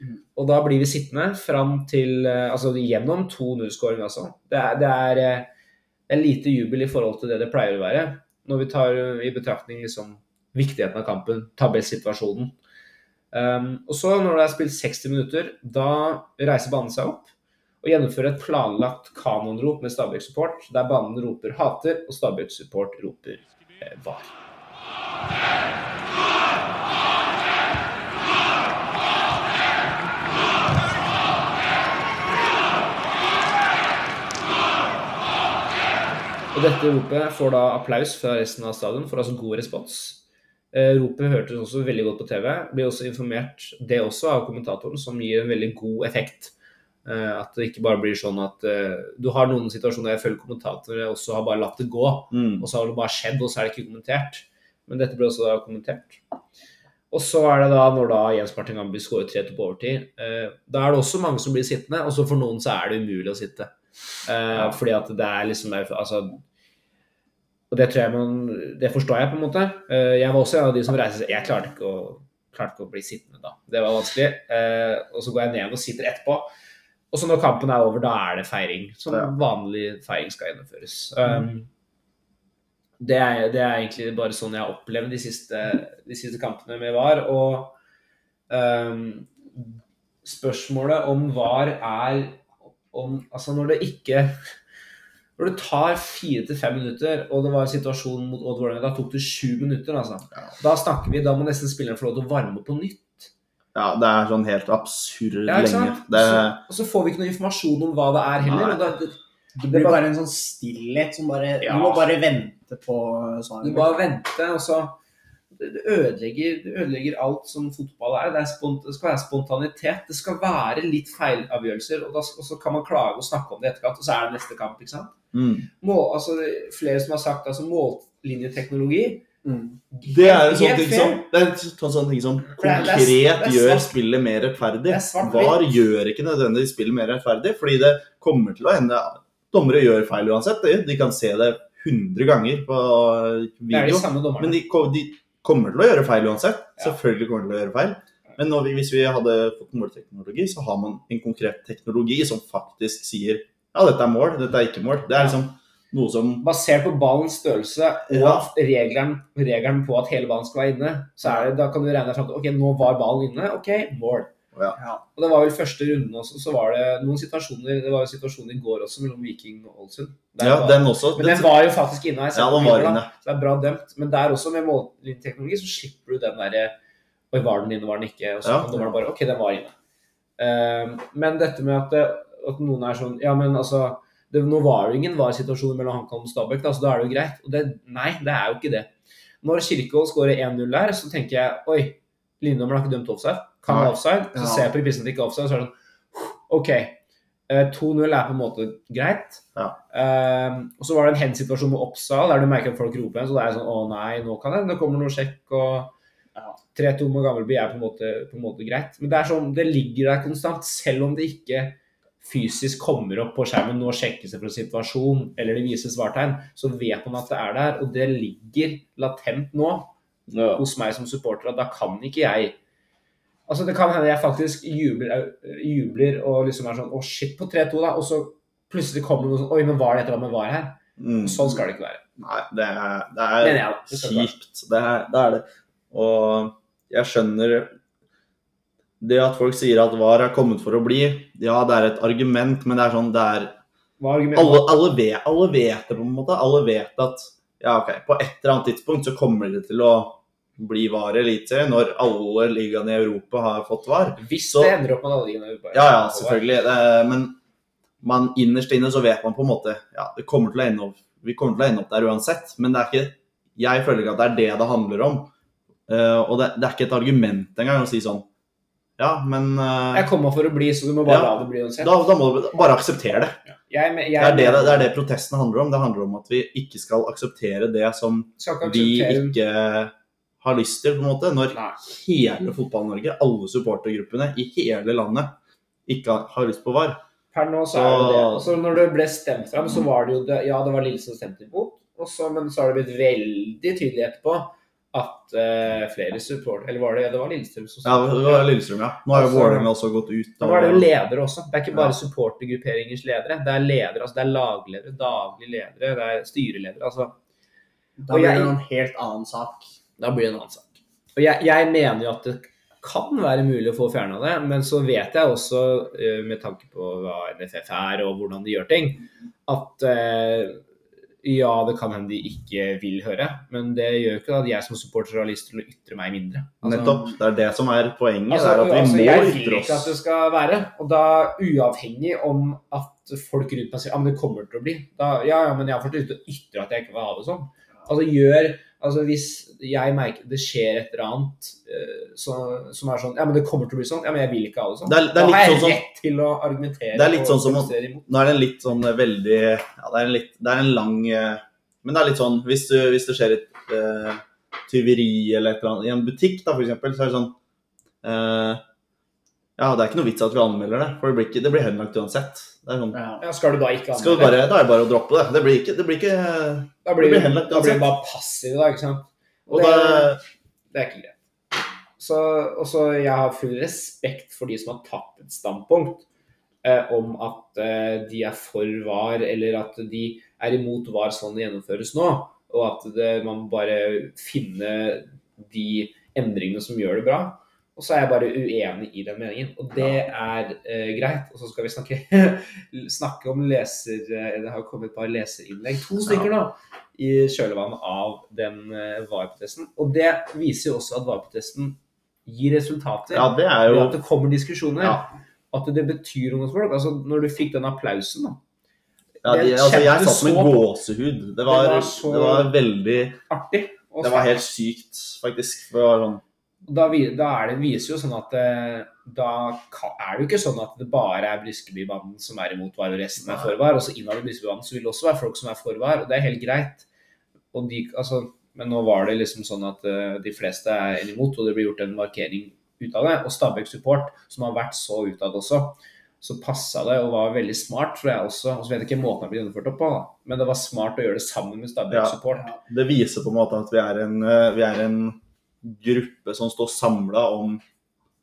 Mm. Og da blir vi sittende fram til eh, Altså gjennom 2-0-skåring, altså. Det er, det, er, eh, det er lite jubel i forhold til det det pleier å være. Når vi tar eh, i betraktning liksom viktigheten av kampen, tabellsituasjonen. Um, og så, når det er spilt 60 minutter, da reiser banen seg opp og gjennomfører et planlagt kanonrop med Stabæk-support, der banen roper 'hater' og Stabæk-support roper eh, 'var'. Og dette ropet får da applaus fra resten av stadion, får altså god respons. Eh, ropet hørtes også veldig godt på TV. Blir også informert det også av kommentatoren, som gir en veldig god effekt. Eh, at det ikke bare blir sånn at uh, du har noen situasjoner der jeg føler kommentatorer også har bare latt det gå, Mm. og så har det bare skjedd, og så er det ikke kommentert. Men dette ble også da kommentert. Og så er det da, når da Jens Martin Gambi skårer 3-2 på overtid, Uh, da er det også mange som blir sittende, og så for noen så er det umulig å sitte. Eh, Fordi at det er liksom altså, Og det tror jeg man Det forstår jeg på en måte. Jeg var også en av de som reiste seg Jeg klarte ikke å, klarte ikke å bli sittende da. Det var vanskelig. Og så går jeg ned og sitter etterpå. Og så når kampen er over, da er det feiring. Som Ja. vanlig feiring skal gjennomføres. Um, det, er, det er egentlig bare sånn jeg har opplevd de siste, de siste kampene med VAR. Og um, spørsmålet om VAR er om Altså når det ikke Når det tar fire til fem minutter, og det var en situasjon mot Odd Vålerenga, da tok det sju minutter, altså. Da snakker vi, da må nesten spilleren få lov til å varme opp på nytt. Ja, det er sånn helt absurd Ja, lenge. Det, Så, og så får vi ikke noe informasjon om hva det er heller. Nei. Og det, Det blir bare en sånn stillhet som bare Ja. Du må bare vente på svaret. Du bare vente, og så det ødelegger, det ødelegger alt som fotball er. Det, er spont, det skal være spontanitet. Det skal være litt feilavgjørelser, og, da, og så kan man klage og snakke om det i etterkant, og så er det neste kamp. ikke sant? mm. Må, altså, er flere som har sagt altså mållinjeteknologi. Det er en sånn ting som, det er en sånn ting som konkret gjør spillet mer rettferdig. Det er. VAR gjør ikke nødvendigvis spillet mer rettferdig, fordi det kommer til å hende Dommere gjør feil uansett. De, kan se det 100 ganger på video. Men de, de kommer til å gjøre feil uansett. Selvfølgelig kommer de til å gjøre feil. Men vi, hvis vi hadde fått målteknologi, så har man en konkret teknologi som faktisk sier ja, dette er mål, dette er ikke mål. Det er liksom noe som Basert på ballens størrelse og Ja. regelen, regelen på at hele ballen skal være inne, så er det, da kan du regne deg fram til ok, nå var ballen inne, ok, mål. Ja. Ja. Og det var vel første runden også, så var det noen situasjoner Det var jo situasjoner i går også mellom Viking og Ålesund. Ja, var- den også. Men den var jo faktisk inne. jeg Ja, den var inne. Så det er bra dømt. Men der også, med mållinjeteknologi, så slipper du den derre Oi, var den inne, var den ikke? Og så Ja. kan dommeren bare OK, den var inne. Uh, men dette med at, det, at noen er sånn Ja, men altså det, Nå var det ingen var situasjonen mellom HamKam og Stabæk, da, så da er det jo greit. Og det, nei, det er jo ikke det. Når Kirkevold skårer 1-0 der, så tenker jeg Oi, linjedommeren har ikke dømt offside. Kan være offside. Så Ja. ser jeg på reprisen at det ikke er offside, så er det sånn OK. eh, 2-0 er på en måte greit. Ja. Um, og så var det en hen-situasjon med Oppsal, der du merker at folk roper igjen. Så det er sånn Å nei, nå kan det, det kommer noe sjekk, og Ja. 3-2 med Gammelby er på en, måte, på en måte greit. Men det er sånn, det ligger der konstant, selv om det ikke fysisk kommer opp på skjermen nå sjekkes det for en situasjon, eller det vises svartegn, så vet man at det er der. Og det ligger latent nå Ja. hos meg som supporter at da kan ikke jeg Altså Det kan hende jeg faktisk jubler, jubler og liksom er sånn Å, shit, på 3-2, da. Og så plutselig kommer det noe sånn Oi, men var det et eller annet med VAR her? Mm. Sånn skal det ikke være. Nei, det er, det er jeg, kjipt. Det er, det er det. Og jeg skjønner det at folk sier at VAR er kommet for å bli. Ja, det er et argument, men det er sånn det er alle, alle, vet, alle vet det på en måte. Alle vet at ja, ok, på et eller annet tidspunkt så kommer det til å bli VAR i når alle ligaene i Europa har fått VAR. Hvis Så- det ender opp med alle ligaene i Europa. Ja, ja, selvfølgelig. Det, men man innerst inne så vet man på en måte Ja, det kommer til å ende opp, vi kommer til å ende opp der uansett. Men det er ikke Jeg føler ikke at det er det det handler om. Uh, og det, det er ikke et argument engang å si sånn Ja, men uh, Jeg kommer for å bli, så du må bare Ja. la det bli uansett. da, da må du bare akseptere det. Jeg, jeg, Det er det, det er det protestene handler om. Det handler om at vi ikke skal akseptere det som ikke akseptere. vi ikke har lyst til, på en måte. Når Nei. hele Fotball-Norge, alle supportergruppene i hele landet, ikke har- lyst på VAR. Per nå så er det det. Så- når det ble stemt fram, så var det jo det, Ja, det var Lille som stemte imot, men så har det blitt veldig tydelig etterpå at uh, flere support... Eller var det det var Lillestrøm som Ja, det var Lillestrøm, ja. Nå har jo Altså- Vålerenga også gått ut. Da var det jo ledere også. Det er ikke bare Ja. supportergrupperingers ledere. Det er ledere, altså det er lagledere, daglige ledere, det er styreledere. altså Da blir det en helt annen sak. Da blir det en annen sak. Og jeg, jeg mener jo at det kan være mulig å få fjerna det, men så vet jeg også, eh, med tanke på hva NFF er og hvordan de gjør ting, at eh, ja, det kan hende de ikke vil høre, men det gjør ikke at jeg som supporter har lyst til å ytre meg mindre. Altså- Nettopp. Det er det som er poenget. Altså, er at vi altså, må jeg vil ikke at det skal være. Og da uavhengig om at folk rundt meg sier ja, men det kommer til å bli. Da, ja, ja, men jeg har fått lyst til å ytre at jeg ikke vil ha det sånn. Altså gjør Altså hvis jeg merker det skjer et eller annet eh, så, som er sånn Ja, men det kommer til å bli sånn. Ja, men jeg vil ikke ha det sånn. Det er- det er da har jeg sånn som- rett til å argumentere Det er litt sånn som. Nå er det en litt sånn veldig Ja, det er en, litt, det er en lang eh, Men det er litt sånn Hvis, du, hvis det skjer et uh, tyveri eller et eller annet i en butikk, da, for eksempel, så er det sånn eh, Ja, det er ikke noe vits at vi anmelder det, for det blir, ikke, det blir henlagt uansett. Det sånn Ja. Skal du da ikke anmelde? bare, Da er det bare å droppe det. Det blir ikke, det blir ikke Da blir det blir henlagt da blir du bare passiv da, ikke sant. Og det, det er ikke greit. Så også jeg har full respekt for de som har tatt et standpunkt eh, om at eh, de er for VAR, eller at de er imot VAR sånn det gjennomføres nå. Og at det, man bare finner de endringene som gjør det bra. Og så er jeg bare uenig i den meningen, og det er eh, greit. Og så skal vi snakke, snakke om leser... eh, Det har kommet et par leserinnlegg, to stykker nå, i kjølvannet av den eh, VAR-protesten. Og det viser jo også at VAR-protesten gir resultater. ja, det er jo at det kommer diskusjoner. Ja. At det betyr noe for folk. Altså, når du fikk den applausen, da. ja, de, altså, Jeg satt med så- gåsehud. Det var, Det var det var veldig Artig. Det var helt sykt, faktisk. For det var sånn da, da er det, viser jo sånn at eh, da er det jo ikke sånn at det bare er Briskebybanden som er imot VAR, og resten er for VAR. Og så innad i Briskebybanden så vil det også være folk som er for VAR, og det er helt greit. Og de, altså, men nå var det liksom sånn at eh, de fleste er imot, og det blir gjort en markering ut av det. Og Stabæk Support, som har vært så utad også, så passa det og var veldig smart, tror jeg også. Og så vet jeg ikke måten det ble gjennomført opp på, men det var smart å gjøre det sammen med Stabæk Ja. Support. Det viser på en måte at vi er en, eh, vi er en gruppe som står samla om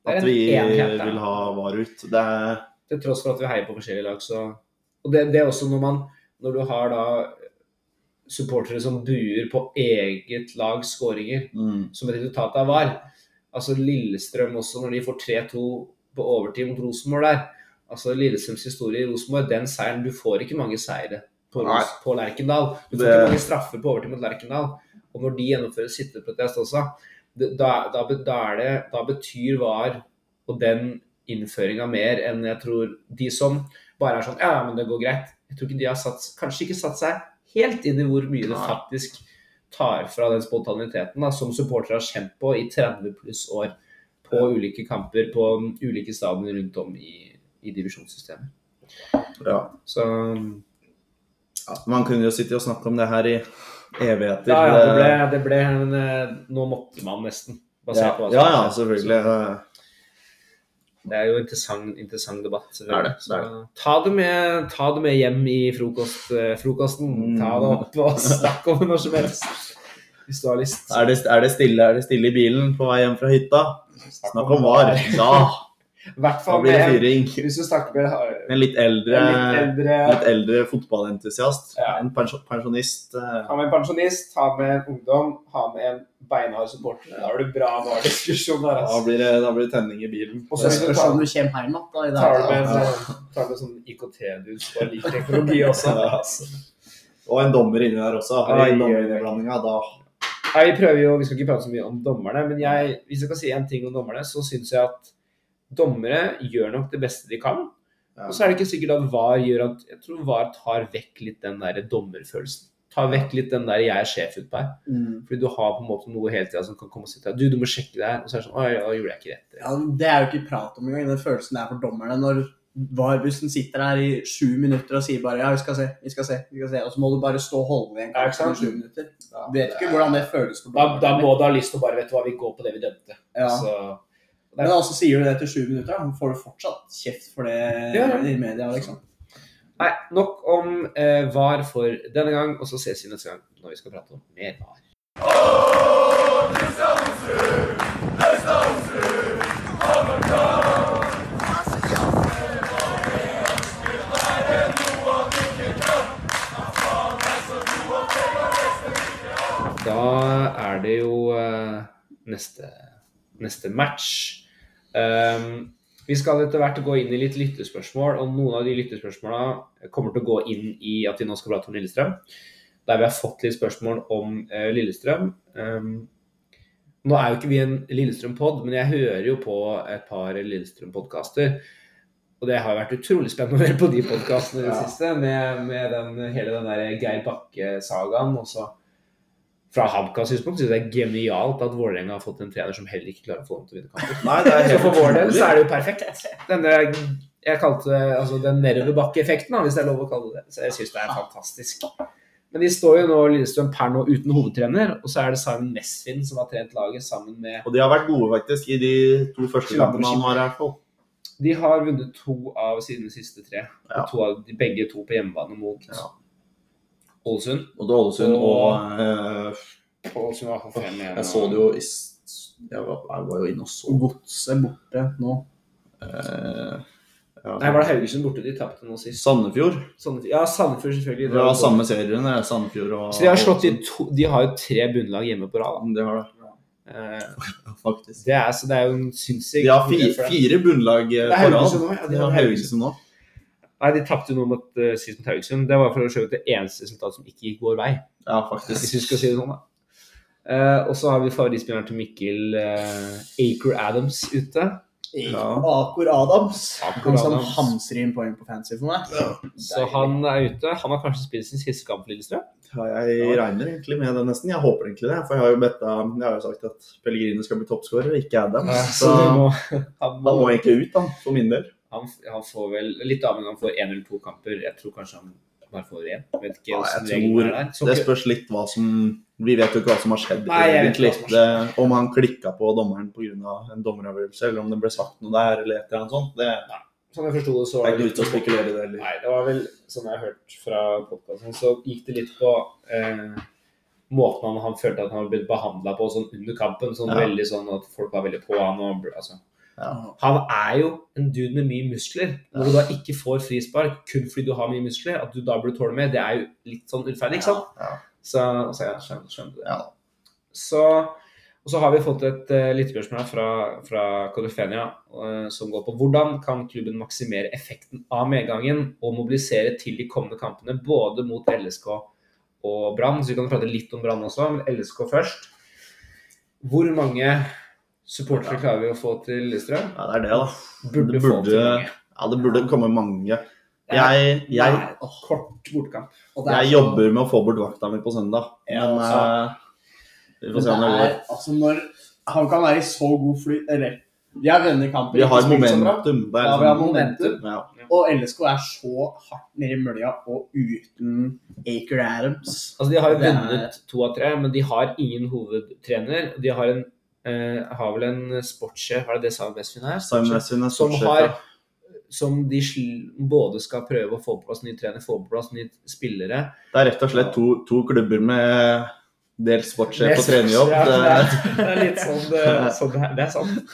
at vi enhet, ja. vil ha VAR ut. Det er til tross for at vi heier på forskjellige lag, så Og det, det er også når man Når du har da supportere som buer på eget lags skåringer mm, som et resultat av VAR. Altså Lillestrøm også, når de får 3-2 på overtid mot Rosenborg der. Altså Lillestrøms historie i Rosenborg, den seieren Du får ikke mange seire på, Ros- på Lerkendal. Du får Det- ikke mange straffer på overtid mot Lerkendal. Og når de gjennomfører sitteprotest også, da, da, da, det, da betyr VAR og den innføringa mer enn jeg tror de som bare er sånn Ja, ja, men det går greit. Jeg tror ikke de har satt, kanskje ikke satt seg helt inn i hvor mye det faktisk tar fra den spontaniteten da, som supportere har kjent på i 30 pluss år på ulike kamper på ulike stadioner rundt om i, i divisjonssystemet. Ja. Så ja. Man kunne jo sitte og snakke om det her i evigheter. ja, ja, det ble, det ble Men eh, nå måtte man nesten. ja, Basert på hva som ja, ja, selvfølgelig. Så Det er jo en interessant, interessant debatt. Det er det, det er Så ta det, med, ta det med hjem i frokost, eh, frokosten. Ta det opp og snakk om det når som helst. Hvis du har lyst. Er det, er, det stille, er det stille i bilen på vei hjem fra hytta? Snakk om VAR. Ja. Hvert fall blir det med en, hvis du snakker med En litt eldre, en litt eldre litt eldre fotballentusiast. Ja. En pensjonist. eh, Ha med en pensjonist, ha med en ungdom, ha med en beinhard supporter. Da har du bra diskusjon der. Da Altså. blir det, da blir det tenning i bilen. Og så skal spørs om du kommer hjem igjen da. i det tar du med, en- tar med sånn IKT-dus og liker teknologi også. Ja. Og en dommer inni der også. Oi. dommerinnblandinga, da Nei, vi prøver jo, vi skal ikke prate så mye om dommerne, men jeg, hvis jeg kan si en ting om dommerne, så syns jeg at dommere gjør nok det beste de kan. Ja. Og så er det ikke sikkert at VAR gjør at Jeg tror VAR tar vekk litt den der dommerfølelsen. Tar vekk litt den der 'jeg er sjef' utpå her. Mm. Fordi du har på en måte noe hele tida som kan komme og si til deg 'du, du må sjekke det her', og så er det sånn 'oi, da gjorde jeg ikke rett'. Ja, det er jo ikke prat om engang, den følelsen det er for dommerne når VAR-bussen sitter her i sju minutter og sier bare 'ja, vi skal se, vi skal se', vi skal se, og så må du bare stå og holde ved en Ja, kamp i sju minutter. Vet ikke hvordan det føles for Da, da må du ha lyst til å bare vet du hva, vi går på det vi dømte. Ja. Så, Men altså sier du det etter sju minutter, da får du fortsatt kjeft for det Ja, ja. i media, liksom. nei, nok om eh, VAR for denne gang, og så ses vi neste gang når vi skal prate om mer VAR. Da er det jo eh, neste, neste match. Um, vi skal etter hvert gå inn i litt lyttespørsmål, og noen av de lyttespørsmåla kommer til å gå inn i at vi nå skal prate om Lillestrøm. Der vi har fått litt spørsmål om uh, Lillestrøm. Um, nå er jo ikke vi en Lillestrøm-pod, men jeg hører jo på et par Lillestrøm-podkaster. Og det har vært utrolig spennende å høre på de podkastene i det Ja. siste, med, med den, hele den der Geir Bakke-sagaen. Og så fra HamKas synspunkt syns jeg det er genialt at Vålerenga har fått en trener som heller ikke klarer å få dem til å vinne kamper. Nei, det er Så for vår del så er det jo perfekt. Denne, jeg kalte altså den nedoverbakkeeffekten, hvis det er lov å kalle det. Så jeg syns det er fantastisk. Men de står jo nå Lillestrøm per nå uten hovedtrener, og så er det Simon Nesfin som har trent laget sammen med Og de har vært gode, faktisk, i de to første kampene han har i hvert fall. De har vunnet to av sine siste tre. Ja. Og to av de, begge to på hjemmebane mot Ja. Ålesund. Både Ålesund Og- og eh, Ålesund var for fem igjen. Jeg så det jo i Jeg var, jeg var jo inne og så. Godset borte nå. Uh, ja. Nei, var det Haugesund borte de tapte nå sist? Sandefjord. Sandefjord- Ja, Sandefjord selvfølgelig. Det var samme serien. Sandefjord og Så de har slått de to De har jo tre bunnlag hjemme på rad. Det har det, Uh, faktisk. Det er, så det er jo en sinnssyk De har fire, fire bunnlag eh, Det er på Haugesund rad. nå, ja, de har Haugesund nå. Nei, de tapte nå mot uh, sist mot Haugesund. Det var for å se ut det eneste resultatet som ikke gikk vår vei. Ja, Hvis faktisk. vi skal si det sånn, da. Uh, og så har vi favorittspilleren til Mikkel uh, Aker Adams ute. Ja. Akor Adams. Akor Han som Adams. hamstrer inn poeng på fancy for meg. Så han er ute. Han har kanskje spilt sin siste kamp for Lillestrøm. Ja, jeg regner egentlig med det nesten. Jeg håper egentlig det. For jeg har jo betta Jeg har jo sagt at Pellegrino skal bli toppskårer, ikke Adam. Så Så det må, han, han må, må egentlig ut, da, for min del. Han, han får vel Litt avhengig av om han får én eller to kamper. Jeg tror kanskje han bare får én. Vet ikke Ja, jeg tror er. Så Det spørs litt hva som Vi vet jo ikke hva som har skjedd. Nei, jeg vet egentlig. ikke hva som Det, om han klikka på dommeren pga. en dommeravgjørelse, eller om det ble sagt noe der, eller et eller annet sånt. Det Sånn jeg forsto det, så var det litt, det eller? Nei, det var vel sånn jeg har hørt fra podkasten, så gikk det litt på eh, måten han, han følte at han hadde blitt behandla på sånn under kampen. Sånn Ja. veldig sånn at folk var veldig på han og altså. Ja. Han er jo en dude med mye muskler. Når du da ikke får frispark kun fordi du har mye muskler, at du da burde tåle mer, det er jo litt sånn urettferdig, ikke sant? Ja. Så, så jeg skjønner, skjønner det. Ja. Så, og så har vi fått et uh, lyttespørsmål fra, fra Kodofenia uh, som går på hvordan kan klubben maksimere effekten av medgangen og mobilisere til de kommende kampene både mot LSK og Brann. Så vi kan prate litt om Brann også, men LSK først. Hvor mange supportere klarer vi å få til Lillestrøm? Ja, det er det, da. Burde, Det burde- mange. Ja, det burde komme mange. Jeg, jeg, Nei, kort bortkamp. Og det er jeg så- jobber med å få bort vakta mi på søndag, Ja, men altså. eh, vi får se om det går. er, altså når Han kan være i så god flyt Eller Vi har vunnet kampen. Vi har momentum. Det er Ja, vi har liksom, momentum. ja. Og LSK er så hardt nede i mølja og uten Aker Adams. Altså, de har jo er- vunnet to av tre, men de har ingen hovedtrener. De har, en, har vel en sportssjef, er det det Simon Westfin er? Simon er Som har som de både skal prøve å få på plass ny trener, få på plass nye spillere. Det er rett og slett to, to klubber med dels sportssjef på trenerjobb. Ja, det, er, det er litt sånn det, sånn det, er, det er sant.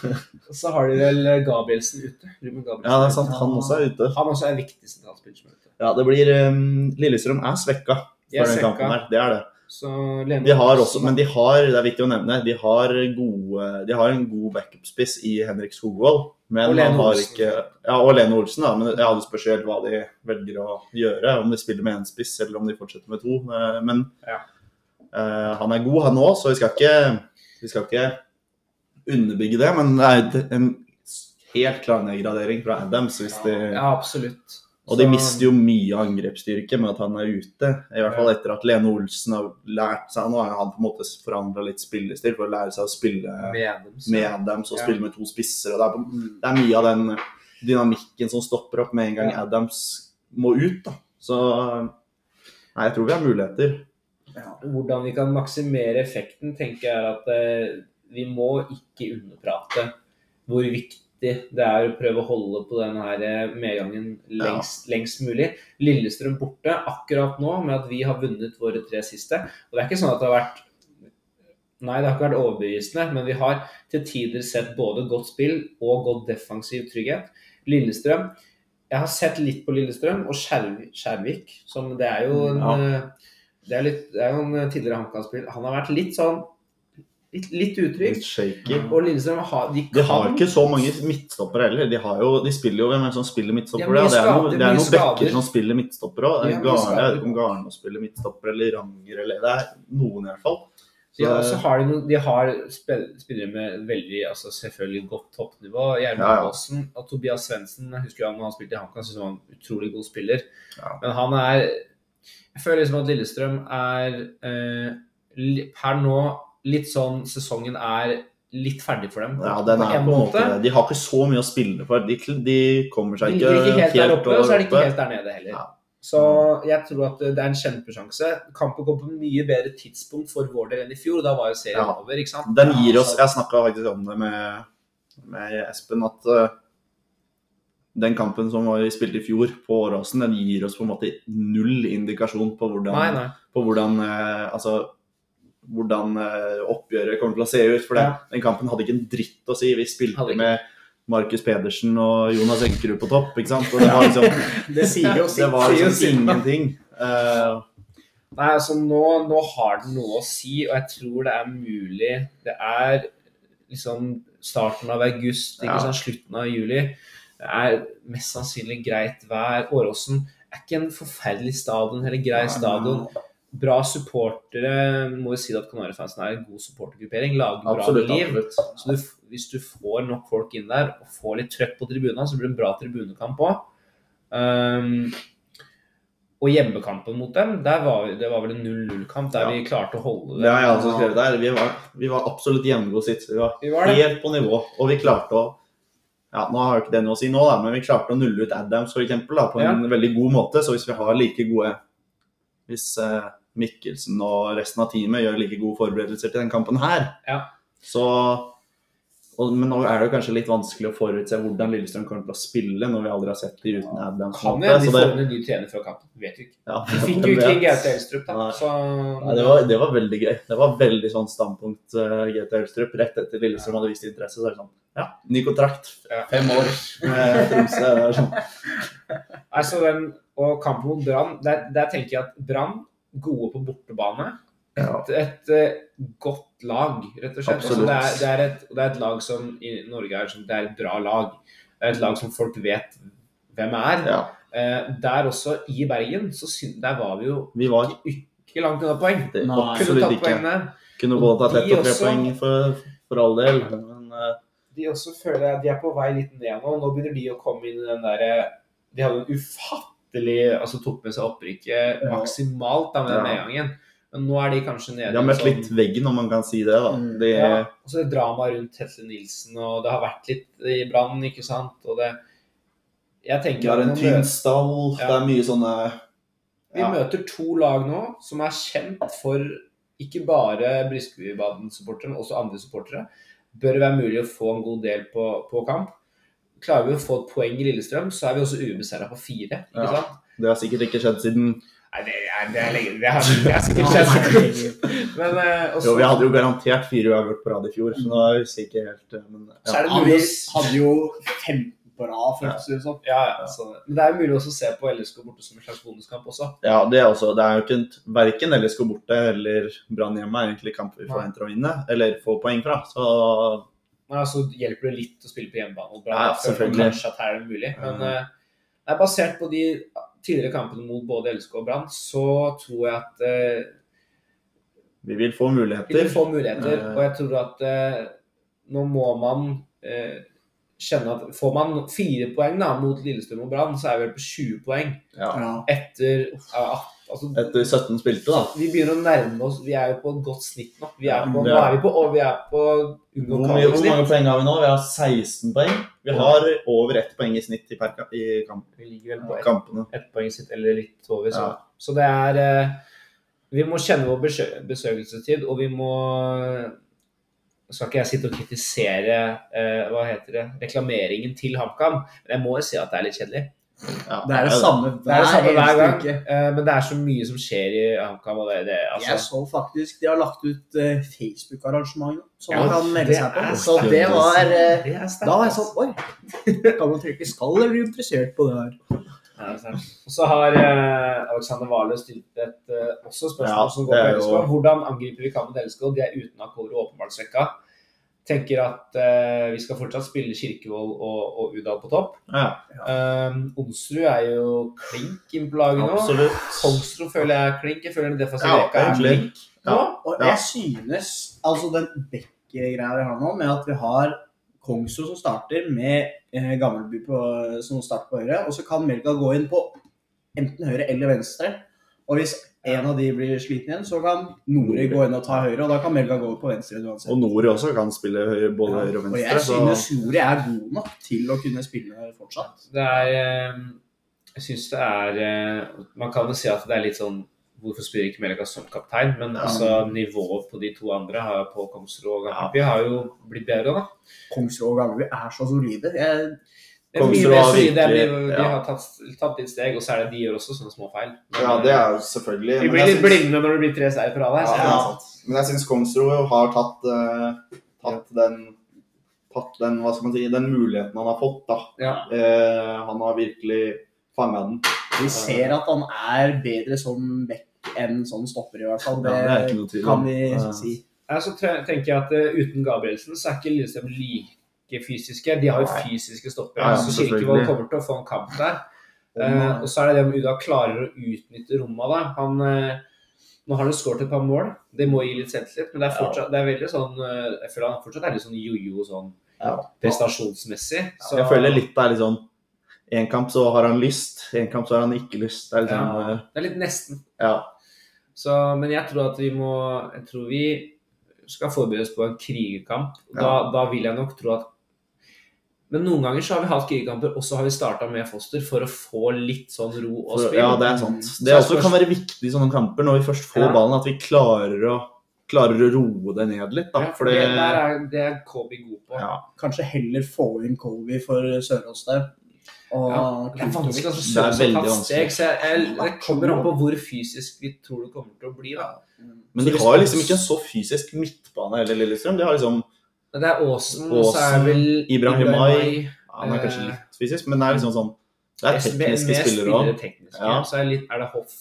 Så har de vel Gabrielsen ute. Ruben Gabrielsen. Ja, det er sant. Han også er ute. Han også er viktig sentralspiller er. Ja, det blir um, Lillestrøm er svekka for den kampen her. Det er det. Så De har også, men de har, det er viktig å nevne, de har, gode, de har en god backup-spiss i Henrik Skogvold. Men Og Lene han har ikke Ja, og Lene Olsen, da. Men ja, det spørs helt hva de velger å gjøre. Om de spiller med én spiss, eller om de fortsetter med to. Eh, Men Ja. uh, han er god, han òg, så vi skal ikke, vi skal ikke underbygge det. Men det er en helt klar nedgradering fra Adams hvis de Ja, absolutt. Og de mister jo mye angrepsstyrke med at han er ute. I hvert fall etter at Lene Olsen har lært seg Nå har han på en måte forandra litt spillestil for å lære seg å spille med dem. så- med Adams og Ja. spille med to spisser. Det er, på, det er mye av den dynamikken som stopper opp med en gang Ja. Adams må ut. da. Så nei, jeg tror vi har muligheter. Hvordan vi kan maksimere effekten, tenker jeg er at eh, vi må ikke underprate hvor viktig det er å prøve å holde på den her eh, medgangen lengst, lengst mulig. Lillestrøm borte akkurat nå med at vi har vunnet våre tre siste. Og det er ikke sånn at det har vært Nei, det har ikke vært overbevisende, men vi har til tider sett både godt spill og godt defensiv trygghet. Lillestrøm Jeg har sett litt på Lillestrøm og Skjervik, som det er jo en Ja. eh, det er, litt, det er jo en tidligere HamKam-spill. Han har vært litt sånn litt, litt utrygt. Litt shaky. Og Lillestrøm har De De har ikke så mange midtstoppere heller. De, har jo, de spiller jo hvem er det som spiller midtstopper midtstoppere. Ja, det er, noe, det er noen bekker som spiller midtstoppere òg. Jeg vet ikke om Garne spiller midtstopper eller Ranger eller Det er noen i hvert fall. Så, Ja, så har de, noen, de har spillere med veldig altså selvfølgelig godt toppnivå. Gjermund Ja, ja. Aasen og Tobias Svendsen. Jeg husker han han spilte i HamKam, syntes han var en utrolig god spiller. Ja. Men han er Jeg føler liksom at Lillestrøm er eh, per nå litt sånn Sesongen er litt ferdig for dem. ja, den er på en måte det. De har ikke så mye å spille for. De, de kommer seg ikke, ikke ikke helt der oppe, og så er de ikke helt der nede heller. Ja. Så jeg tror at det er en kjempesjanse. Kampen kom på en mye bedre tidspunkt for vår del enn i fjor. og Da var jo serien Ja. over, ikke sant? Den gir oss Jeg snakka faktisk om det med, med Espen, at uh, den kampen som var spilt i fjor på Åråsen, den gir oss på en måte null indikasjon på hvordan, Nei, nei. På hvordan uh, altså, hvordan eh, oppgjøret kommer til å se ut. For det, den kampen hadde ikke en dritt å si. Vi spilte med Markus Pedersen og Jonas Enkerud på topp, ikke sant. Og det var liksom, Det sier jo det sitt. var liksom ingenting. Uh, Nei, altså nå, nå har den noe å si, og jeg tror det er mulig. Det er liksom starten av august, ikke Ja. sant, slutten av juli. Det er mest sannsynlig greit vær. Åråsen er ikke en forferdelig stadion, eller grei stadion. Bra supportere. Må jo si at Kanarifansen er en god supportergruppering. Lager bra absolutt. liv. absolutt. Så du, hvis du får nok folk inn der og får litt trøkk på tribunene, så blir det en bra tribunekamp òg. Um, og hjemmekampen mot dem, var, det var vel en 0-0-kamp der Ja. vi klarte å holde Det Ja, ja, der. Vi var, vi var absolutt jevngode sitt. Vi var Vi var helt på nivå. Og vi klarte å ja, Nå har jo ikke det noe å si nå, da, men vi klarte å nulle ut Adams for eksempel, da, på en veldig god måte. Så hvis vi har like gode Hvis eh, Mikkelsen og resten av teamet gjør like gode forberedelser til den kampen her, Ja. så og, Men nå er det kanskje litt vanskelig å forutse hvordan Lillestrøm kommer til å spille når vi aldri har sett de uten Adlands. Kan hende de får en ny trener før kampen. Vet vi ikke. ja, Vi fikk jo ikke GT Elstrup, da. Så Nei, det, var, det var veldig gøy. Det var veldig sånn standpunkt uh, GT Elstrup. Rett etter Lillestrøm hadde vist interesse, så er det sånn Ja, ny kontrakt. Ja. Fem år med Tromsø. Sånn. altså den, Og kampen mot Brann, der, der tenker jeg at Brann, gode på bortebane. Et, Et, et eh, godt lag, rett og slett. Altså, det, er, det, er et, det er et lag som i Norge er, det er et bra lag. Det er et lag som folk vet hvem er. Ja, Eh, der også, i Bergen, så der var vi jo vi var ikke langt unna poeng. det, Nei. Kunne absolutt tatt ikke. poengene. Kunne både tatt ett og tre også- poeng for, for all del. Men uh... De også føler jeg de er på vei litt ned nå. Nå begynner de å komme inn i den derre De hadde en ufattelig Altså tok med seg opprykket Ja. maksimalt da med den Ja. nedgangen. Men nå er de kanskje nede de har mest møtt sånn- litt veggen, om man kan si det. da. Mm. De, Ja, og så er det drama rundt Helle Nilsen, og det har vært litt i Brann, ikke sant. Og det Jeg tenker har er en tynn stall. Ja. Det er mye sånne Vi møter to lag nå som er kjent for ikke bare Briskebybaden-supportere, men også andre supportere. Bør det være mulig å få en god del på, på kamp. Klarer vi å få et poeng i Lillestrøm, så er vi også ubeseira på fire. ikke Ja. sant? Det har sikkert ikke skjedd siden Nei, det er, det er lenge Det har det har sikkert skjedd. Men uh, også, Jo, vi hadde jo garantert fire uavgjort på rad i fjor, så nå er vi ikke helt men, ja. Så er det mulig hadde jo 15 på rad, føltes det som. ja, ja, så, Men det er jo mulig også å se på LSK borte som en slags bonuskamp også. ja, det er også Det er jo ikke en- verken LSK borte eller Brann hjemme er egentlig kamp vi forventer å vinne, eller få poeng fra. Så Men altså hjelper det litt å spille på hjemmebane. og bra. Ja, selvfølgelig. Kanskje at her er det mulig. Men det er basert på de tidligere kampene mot både LSK og Brann, så tror jeg at uh, vi vil få vi vil muligheter. få muligheter. uh. Og jeg tror at nå må man kjenne at får man fire poeng da, mot Lillestrøm og Brann, så er vi vel på 20 poeng Ja. Etter ja, altså, Etter 17 spilte, da. Vi begynner å nærme oss Vi er jo på et godt snitt nå. Vi er på, Ja. nå er vi på, og vi er på Hvor, mye, hvor mange poeng har vi nå? Vi har 16 poeng. Vi har over ett poeng i snitt i, per, i kamp, Vi ligger vel på ett kampene. ett poeng sitt, eller litt over. Så, Ja. så det er eh, Vi må kjenne vår besø- besøkelsestid, og vi må skal ikke jeg sitte og kritisere eh, hva heter det, reklameringen til HamKam, men jeg må jo si at det er litt kjedelig. Ja, Det er det samme Det er det samme hver gang, uke. eh, men det er så mye som skjer i HamKam. det, Jeg altså, så faktisk de har lagt ut uh, Facebook-arrangement som Ja, man kan melde seg på. Så det var eh, det sterkt, Da var jeg altså. sånn Oi, kan man trykke 'skal' eller bli interessert på det her? Ja. Og så har eh, Alexander Wahle stilt et eh, også spørsmål Ja, som går på LSK. Hvordan angriper vi kampen LSK? De er uten Akoro åpenbart svekka. Tenker at uh, vi skal fortsatt spille Kirkevold og, og Udal på topp. Ja, Um, Onsrud er jo klink inn på laget nå. Kongsrud føler jeg er klink. Jeg føler den defensive rekka er klink. Ja. nå. Og Ja. jeg synes altså den Becker-greia vi har nå, med at vi har Kongsrud som starter med eh, Gammelby på, som starter på høyre, og så kan Melka gå inn på enten høyre eller venstre. Og hvis en av de blir sliten igjen, så kan Nori gå inn og ta høyre, og da kan Melka gå på venstre uansett. Og Nori også kan spille høyre, både høyre og og jeg så- synes Nori er god nok til å kunne spille fortsatt. Det er eh, Jeg syns det er eh, Man kan jo si at det er litt sånn Hvorfor spiller ikke Melika som kaptein? Men Ja. altså, nivået på de to andre, har, på Kongsrud og Gammelby, har jo blitt bedre. da. Kongsrud og Gammelby er så solide. Jeg, er Kongsrud har. De, virkelig- de har tatt, tatt litt steg, og så er det de gjør også sånne små feil. Men, Ja, det er jo selvfølgelig Vi blir litt blinde når det blir tre seier på rad her. Ja, ja. Men jeg syns Kongsrud har tatt, uh, tatt den tatt den, hva skal man si, den muligheten han har fått. da. Ja. Uh, han har virkelig fanga den. vi ser at han er bedre som back enn sånn stopper, i hvert fall. Det, Ja, det er ikke noe tvil kan vi Ja. si. Ja, så tenker jeg at uh, uten Gabrielsen så er ikke Lillestrøm like fysiske. De har jo fysiske stoppere. Ja, ja, så Kirkevold kommer til å få en kamp der. Eh, og så er det det om Uda klarer å utnytte rommet da. Han, eh, nå har han skåret et par mål. Det må gi litt selvtillit, men det er Ja. fortsatt det er veldig sånn Jeg føler han fortsatt er litt sånn jojo sånn Ja. prestasjonsmessig. Så, Jeg føler litt det er litt sånn En kamp så har han lyst, en kamp så har han ikke lyst. Det er litt Ja. Det er litt nesten. ja. Så, men jeg tror at vi må Jeg tror vi skal forberede oss på en krigerkamp. Da, da vil jeg nok tro at Men noen ganger så har vi hatt krigerkamper, og så har vi starta med Foster for å få litt sånn ro og For, spill. ja, det er sant. Det er også kan være viktig i sånne kamper, når vi først får Ja. ballen, at vi klarer å, klarer å roe det ned litt. Da. Ja, For det, det, er, det er Kobe god på. ja. Kanskje heller få inn Kobe for Sørås der. Og Ja, det er vanskelig altså, Det er veldig vanskelig. steg, så jeg, jeg, det kommer an på hvor fysisk vi tror det kommer til å bli. Da. Men de har liksom ikke en så fysisk midtbane heller, Lillestrøm. De har liksom Det er Åsen, og så er vel Ibrahimai. ja, Han er Eh, kanskje litt fysisk, men det er liksom sånn Det er tekniske spillere òg. Ja. Så er, litt, er det Hoff,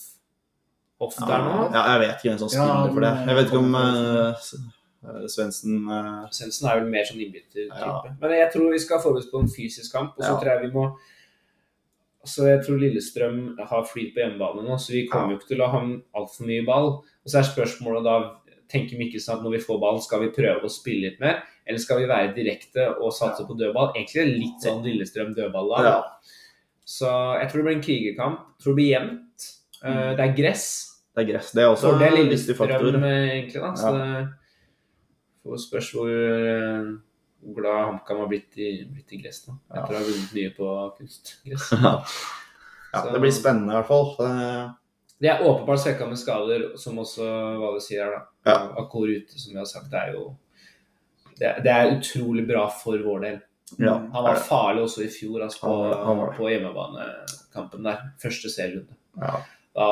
Hoff Ja, der nå? ja, jeg vet ikke hvem som Ja, spiller for det. Jeg vet ikke om uh, Svendsen uh, Svendsen er vel mer sånn innbyttertype. Ja. Men jeg tror vi skal forberede oss på en fysisk kamp, og så Ja. tror jeg vi må så jeg tror Lillestrøm har flyt på hjemmebane nå, så vi kommer jo ikke til å ha altfor mye ball. Og så er spørsmålet da Tenker Mikkelsen at når vi får ballen, skal vi prøve å spille litt mer? Eller skal vi være direkte og satse på dødball? Egentlig litt sånn Lillestrøm dødballag. Ja. Så jeg tror det blir en krigerkamp. Jeg tror det blir jevnt. Mm. Det er gress. Det er gress. Det er også en viktig faktor. eh, egentlig. da. Så det får spørs hvor eh, hvor glad HamKam har blitt i, blitt i gress nå. Ja. Etter å ha vunnet mye på kunstgress. ja, det blir spennende i hvert fall. Det De er åpenbart svekka med skader, som også Vale sier her. da. Ja. Akkord ute, som vi har sagt, det er jo det, det er utrolig bra for vår del. Ja, Han var farlig også i fjor altså, på, Han han på hjemmebanekampen der. Første serierunde. Ja. da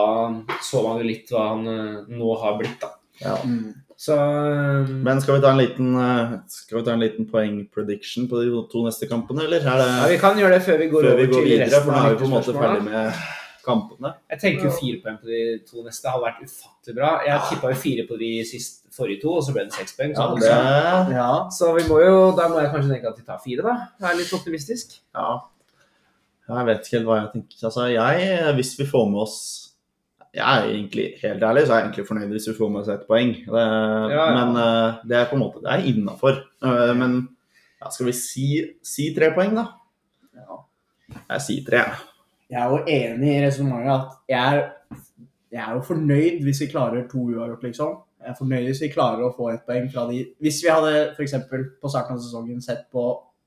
så man jo litt hva han eh, nå har blitt, da. Ja. Mm. Så eh, Men skal vi ta en liten, eh, skal vi ta en liten poeng-prediction på de to neste kampene, eller? Er det ja, vi kan gjøre det før vi går før vi går til videre? resten For nå er vi på en måte ferdig med kampene. Jeg tenker jo fire poeng på de to neste hadde vært ufattelig bra. Jeg tippa jo fire på de siste, forrige to, og så ble det seks poeng. Ja, Så, det Ja. så vi må jo, da må jeg kanskje tenke at de tar fire, da. Jeg er litt optimistisk. Ja. Jeg vet ikke helt hva jeg tenker. Altså, jeg, hvis vi får med oss Jeg er egentlig helt ærlig, så er jeg egentlig fornøyd hvis vi får med oss ett poeng. Det, ja. Men uh, det er på en måte Det er innafor. men ja, skal vi si, si tre poeng, da? Ja. Jeg sier tre. Jeg er jo enig i resonnementet at jeg er, jeg er jo fornøyd hvis vi klarer to uavgjort, liksom. Jeg er fornøyd hvis vi klarer å få ett poeng fra de Hvis vi hadde f.eks. på starten av sesongen sett på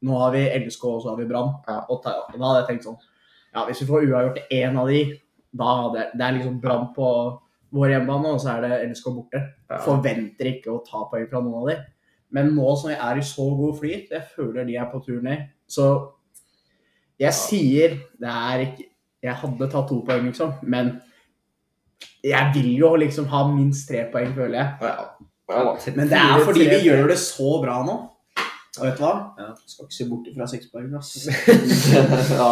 Nå har vi LSK og så har vi Brann. Ja. Og da hadde jeg tenkt sånn Ja, hvis vi får uavgjort til én av de, da det, Det er liksom Brann på vår hjemmebane, og så er det LSK borte. Ja. Forventer ikke å ta poeng fra noen av de. Men nå som vi er i så god flyt, jeg føler de er på tur ned, så jeg sier det er ikke Jeg hadde tatt to poeng, liksom, men jeg vil jo liksom ha minst tre poeng, føler jeg. Men det er fordi vi gjør det så bra nå. Og vet du hva? Ja. Skal ikke se bort fra poeng, ass. ja.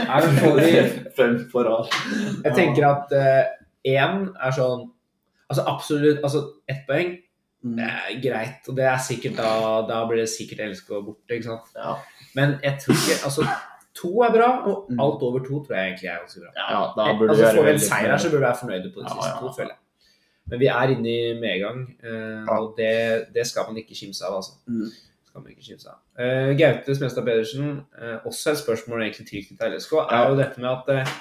Nei, men får vi, Fem for alt. jeg tenker at én er sånn Altså absolutt altså Ett poeng Mm. det er greit, og det er sikkert da Da blir det sikkert LSK borte, ikke sant. Ja. Men jeg tror ikke Altså, to er bra, og Mm. alt over to tror jeg egentlig er ganske bra. ja, da burde altså, Får vi en seier her, så burde vi være fornøyde på de Ja, siste ja, to, føler jeg. Men vi er inne i medgang, eh, og det, det skal man ikke kimse av, altså. Mm. Skal man ikke kimse av. Uh, Gaute Smestad Pedersen, uh, også et spørsmål egentlig tilknyttet LSK, er jo dette med at uh,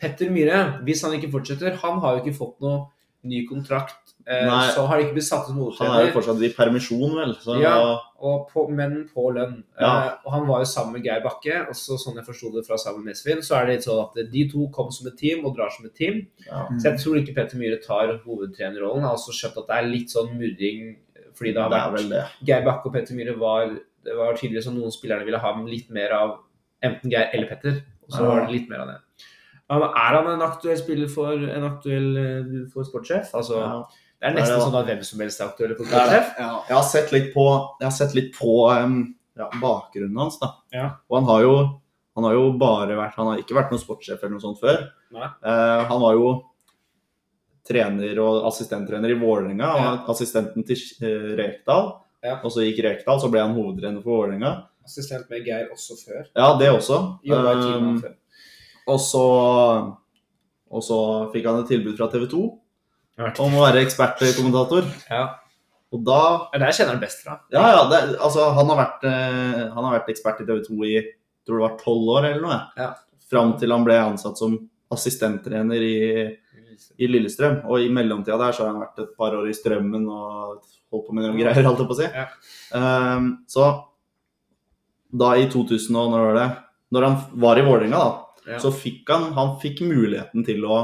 Petter Myhre, hvis han ikke fortsetter Han har jo ikke fått noe ny kontrakt, Nei. så har det ikke blitt satt ut som Han er jo fortsatt i permisjon, vel. Så Ja. Og på, men på lønn. Ja. Og han var jo sammen med Geir Bakke. og så sånn jeg forsto det fra Samuel Nesvin, så er det litt sånn at de to kom som et team og drar som et team. ja. Så jeg tror ikke Petter Myhre tar hovedtrenerrollen. Jeg har også skjønt at det er litt sånn murring fordi det har vært det. Geir Bakke og Petter Myhre var Det var tydelig som noen spillerne ville ha litt mer av enten Geir eller Petter. Og så var det litt mer av det. Er han en aktuell spiller for en aktuell eh, for sportssjef? Altså. Det er nesten sånn at hvem som helst er aktuell for sportssjef. Ja. Jeg har sett litt på, jeg har sett litt på ja, bakgrunnen hans. da. Ja. Og han har, jo, han har jo bare vært Han har ikke vært noen sportssjef eller noe sånt før. Nei. Eh, han var jo trener og assistenttrener i Vålerenga. Ja. og Assistenten til eh, Rekdal. Ja. Og så gikk Rekdal, så ble han hovedtrener for Vålerenga. Assistent med Geir også før. Ja, det også. Um, og så og så fikk han et tilbud fra TV 2 om å være ekspertkommentator. Ja. Og da Ja, Der kjenner han best fra. Ja, ja. Det, altså, han, har vært, eh, han har vært ekspert i TV 2 i tror det var tolv år eller noe. Ja. Fram til han ble ansatt som assistenttrener i, i Lillestrøm. Og i mellomtida der så har han vært et par år i Strømmen og holdt på med noen greier, holdt jeg på å si. Ja. Um, så da i 2000 og når var det Når han var i Vålerenga, da, Ja. så fikk han, han fikk muligheten til å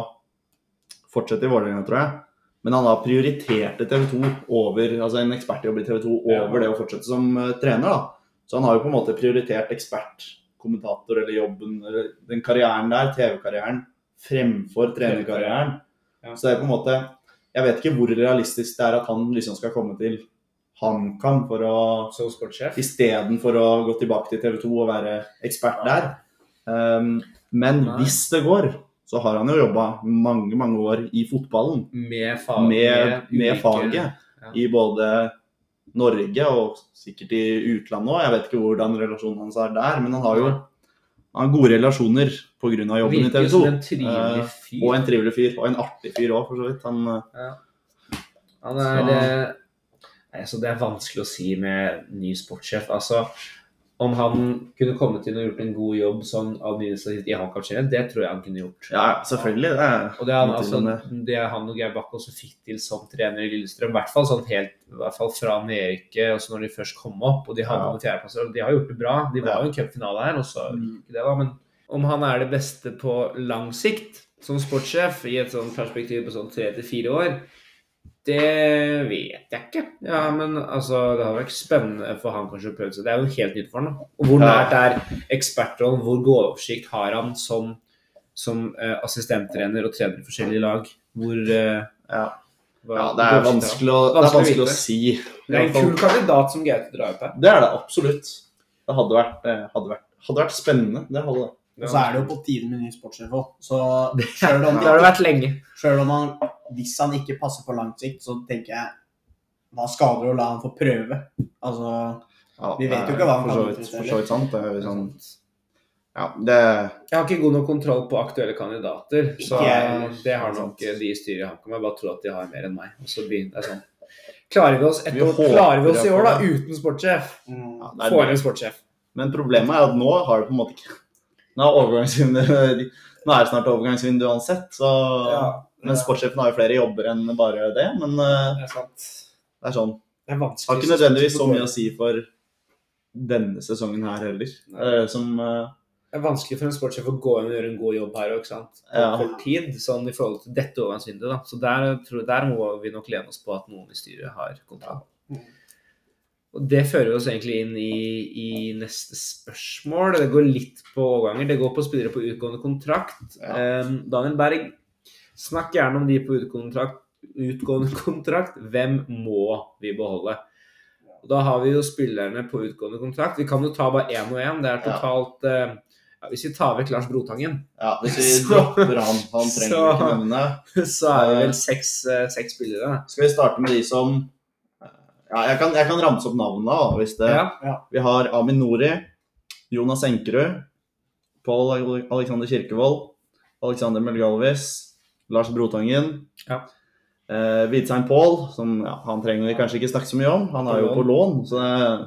fortsette i Vålerenga, tror jeg. Men han da prioriterte TV 2 over altså en ekspertjobb i TV 2 over Ja. det å fortsette som uh, trener. da. Så han har jo på en måte prioritert ekspertkommentator eller jobben, eller den karrieren der, TV-karrieren, fremfor trenerkarrieren. Ja. Så det er på en måte Jeg vet ikke hvor realistisk det er at han liksom skal komme til HamKam for å Som sportssjef. istedenfor å gå tilbake til TV 2 og være ekspert der. Um, men Nei. hvis det går, så har han jo jobba mange, mange år i fotballen. Med, fag, Med, med faget. ja. I både Norge og sikkert i utlandet òg. Jeg vet ikke hvordan relasjonen hans er der, men han har jo har gode relasjoner pga. jobben i TV 2. en trivelig fyr. Og en trivelig fyr. Og en artig fyr òg, for så vidt. Han, ja. Han er så... nei, altså Det er vanskelig å si med ny sportssjef. Altså, om han kunne kommet inn og gjort en god jobb sånn administrativt i generelt, det tror jeg han kunne gjort. ja, ja, selvfølgelig. Det er Og det, han, altså, det han og Geir Bakke også fikk til som trener i Lillestrøm, i hvert fall sånn helt i hvert fall fra nedrykket, altså når de først kom opp, og de havnet Ja. på fjerdeplasser. De har gjort det bra. De var Ja. jo i en cupfinale her, og så Mm. gikk det, da. Men om han er det beste på lang sikt som sportssjef i et sånt perspektiv på sånn tre til fire år, det vet jeg ikke. Ja, men altså, det har vært spennende for han kanskje å prøve seg. Det er jo helt nytt for han. da. Og hvor nært er ekspertrollen? Hvor god oversikt har han som, som uh, assistenttrener og trener i forskjellige lag. Hvor uh, Ja, hva- ja det er vanskelig å, det er Vanskelig å å si. Det er en kul kandidat som Gaute drar opp her. Det er det absolutt. Det hadde vært, eh, hadde vært, hadde vært spennende. Det hadde det. Og så er det jo på tide med ny sportssjef òg. Så sjøl om, om han, hvis han ikke passer på langt sikt, så tenker jeg hva skader det å la han få prøve? Altså Ja, Vi vet jo ikke hva han kan utrette For så vidt sant. Det er sånn Ja, det Jeg har ikke god nok kontroll på aktuelle kandidater. Så Ikke jeg det har nok de i styret i HamKam. Jeg bare tror at de har mer enn meg. Og så begynner det sånn. Klarer vi oss et Vi år, klarer vi oss i år da, uten sportssjef? mm, ja, Får en sportssjef. Men problemet er at nå har det på en måte ikke Nå er overgangsvinduet Nå er det snart overgangsvindu uansett, så Men sportssjefen har jo flere jobber enn bare det. Men eh, Det er sant. det er sånn Det er Har ikke nødvendigvis så mye å si for denne sesongen her heller. Det er som eh, Det er vanskelig for en sportssjef å gå inn og gjøre en god jobb her òg, ikke sant. På Ja. kort tid, sånn i forhold til dette overgangsvinduet, da. Så der, tror, der må vi nok lene oss på at noen i styret har kontroll. Mm. Og det fører oss egentlig inn i, i neste spørsmål. Det går litt på overganger. Det går på spillere på utgående kontrakt. Ja. Eh, Daniel Berg, snakk gjerne om de på utgående kontrakt. Utgående kontrakt. Hvem må vi beholde? Og Da har vi jo spillerne på utgående kontrakt. Vi kan jo ta bare én og én. Det er totalt eh, ja, Hvis vi tar vekk Lars Brotangen, Ja, hvis vi Så- dropper han, han trenger så- ikke nevne. så er det vel seks, eh, seks spillere. Skal vi starte med de som Ja, jeg kan, jeg kan ramse opp navnene, da, hvis det Ja. Vi har Amin Nori, Jonas Enkerud, Pål Alexander Kirkevold, Alexander Melgalvis, Lars Brotangen. Ja. Eh, Hvitsein Pål, som ja, han trenger vi kanskje ikke snakke så mye om. Han er jo På på lån, så det er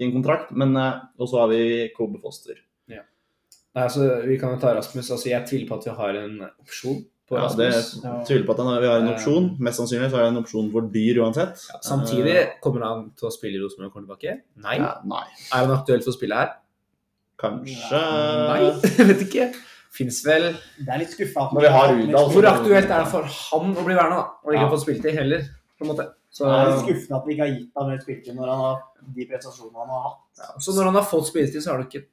ikke en kontrakt. Men eh, Og så har vi Kobe Foster. Nei, altså, vi kan jo ta Rasmus. Altså, jeg tviler på at vi har en opsjon på Ja, det Rasmus. Ja. tviler på at han har, vi har en Eh. opsjon. Mest sannsynlig så er det en opsjon for dyr uansett. Ja, samtidig, kommer han til å spille i Rosenborg og kommer tilbake? Nei. Ja, nei. Er han aktuell for å spille her? Kanskje Nei, vet ikke. Fins vel Det er litt skuffa. Når vi har Udal, Hvor aktuelt er det for han å bli værende, da? Og ikke Ja. få i heller, på en måte. Så, Det er litt skuffende at vi ikke har gitt ham mer spilletid når han har de prestasjonene han har hatt. så når han har fått spilletid, så har han ikke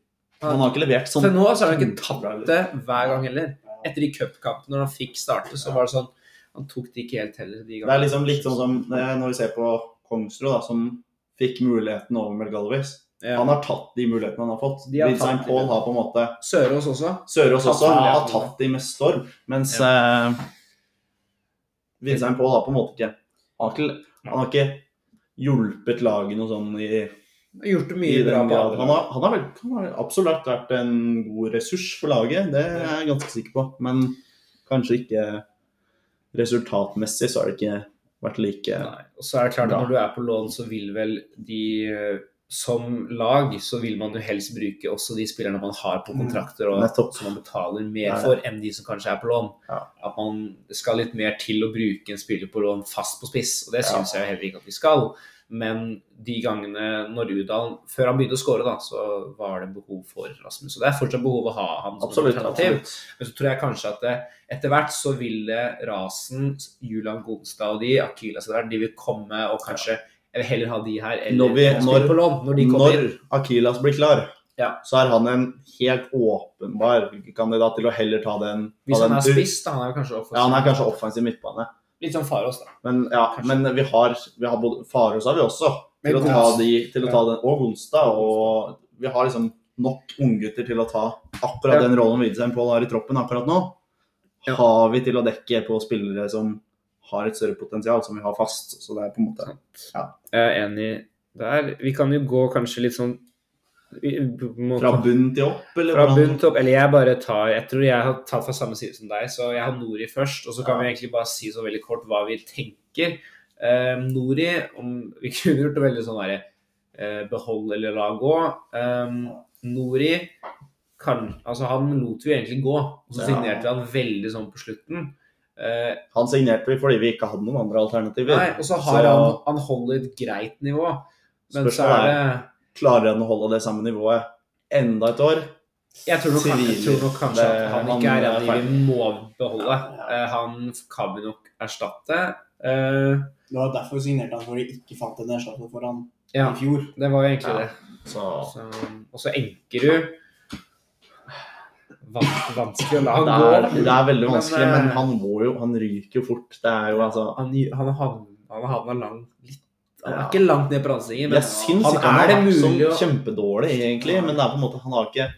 Han har ikke levert sånn Til nå så har han ikke tatt det hver gang heller. Etter de cupkampene når han fikk starte, så var det sånn Han tok det ikke helt heller de Det er gangene. liksom litt sånn som eh, når vi ser på Kongsrud, da, som fikk muligheten over Melgalvis. Ja. Han har tatt de mulighetene han har fått. De har Hvitsein tatt- har på en måte Sørås også. Sørås også han har tatt de med storm, mens ja. uh, Vincent Paul har på en måte ikke Han har ikke, han har ikke hjulpet laget noe sånn i, Har gjort det mye bra på andre Han har, han, har vel, han har absolutt vært en god ressurs for laget, det er jeg ganske sikker på. Men kanskje ikke resultatmessig så har det ikke vært like Nei. Og så er det klart at når du er på lån, så vil vel de eh, Som lag så vil man jo helst bruke også de spillerne man har på kontrakter, og Nettopp. som man betaler mer for enn de som kanskje er på lån. Ja. At man skal litt mer til å bruke en spiller på lån fast på spiss, og det Ja. jeg heller ikke at vi skal. Men de gangene når Udal Før han begynte å skåre, da, så var det behov for Rasmus. Og det er fortsatt behov å ha han som Absolutt. alternativ. absolutt. Men så tror jeg kanskje at det, etter hvert så ville Rasen, Julian Gonstad og de, Akila der, de vil komme og kanskje Jeg vil heller ha de her eller Når vi- når- lån når. Når Akilas blir klar, Ja. så er han en helt åpenbar kandidat til å heller ta den. Hvis ta han den er spiss, da. Han er kanskje offensiv. Ja, han er kanskje offensiv midtbane. Litt sånn Farås, da. Men, ja, men vi har, vi har både Farås har vi også, til å ta, de, til å ta den, og Gonstad. Og vi har liksom nok unggutter til å ta akkurat Ja. den rollen Widsheim Pål har i troppen akkurat nå. Ja. Har vi til å dekke på spillere som har et større potensial, som vi har fast. Så det er på en måte Jeg er enig der. Vi kan jo gå kanskje litt sånn vi- på en måte- fra bunn til opp, eller Fra bunn til opp, eller jeg bare tar Jeg tror jeg har tatt fra samme side som deg, så jeg har Nori først. Og så kan Ja. vi egentlig bare si så veldig kort hva vi tenker. Eh, Nori, om vi kunne gjort det veldig sånn derre uh, behold eller la gå. Um, Nori kan Altså, han lot vi egentlig gå, og så signerte vi han veldig sånn på slutten. Uh, Han signerte vi fordi vi ikke hadde noen andre alternativer. nei, og så har Så- han Han holder et greit nivå, men så er det Klarer han å holde det samme nivået enda et år? Jeg tror nok, jeg tror nok kanskje Det- at han han ikke er er en av de vi må beholde. Eh, Han kan vi nok erstatte. Uh, Det var derfor signerte han, for de ikke fant en erstatter for han Ja, i fjor. det var jo egentlig Ja. det. Så Så, og så Enkerud van vanskelig å la han Det gå. er, det er veldig vanskelig, men, men han må jo Han ryker jo fort. Det er jo altså Han, han, han havna langt, litt Han er Ja. ikke langt ned på randstillinger, men Jeg syns han ikke han er har det sånn mulig å kjempedårlig, egentlig. Men det er på en måte Han har ikke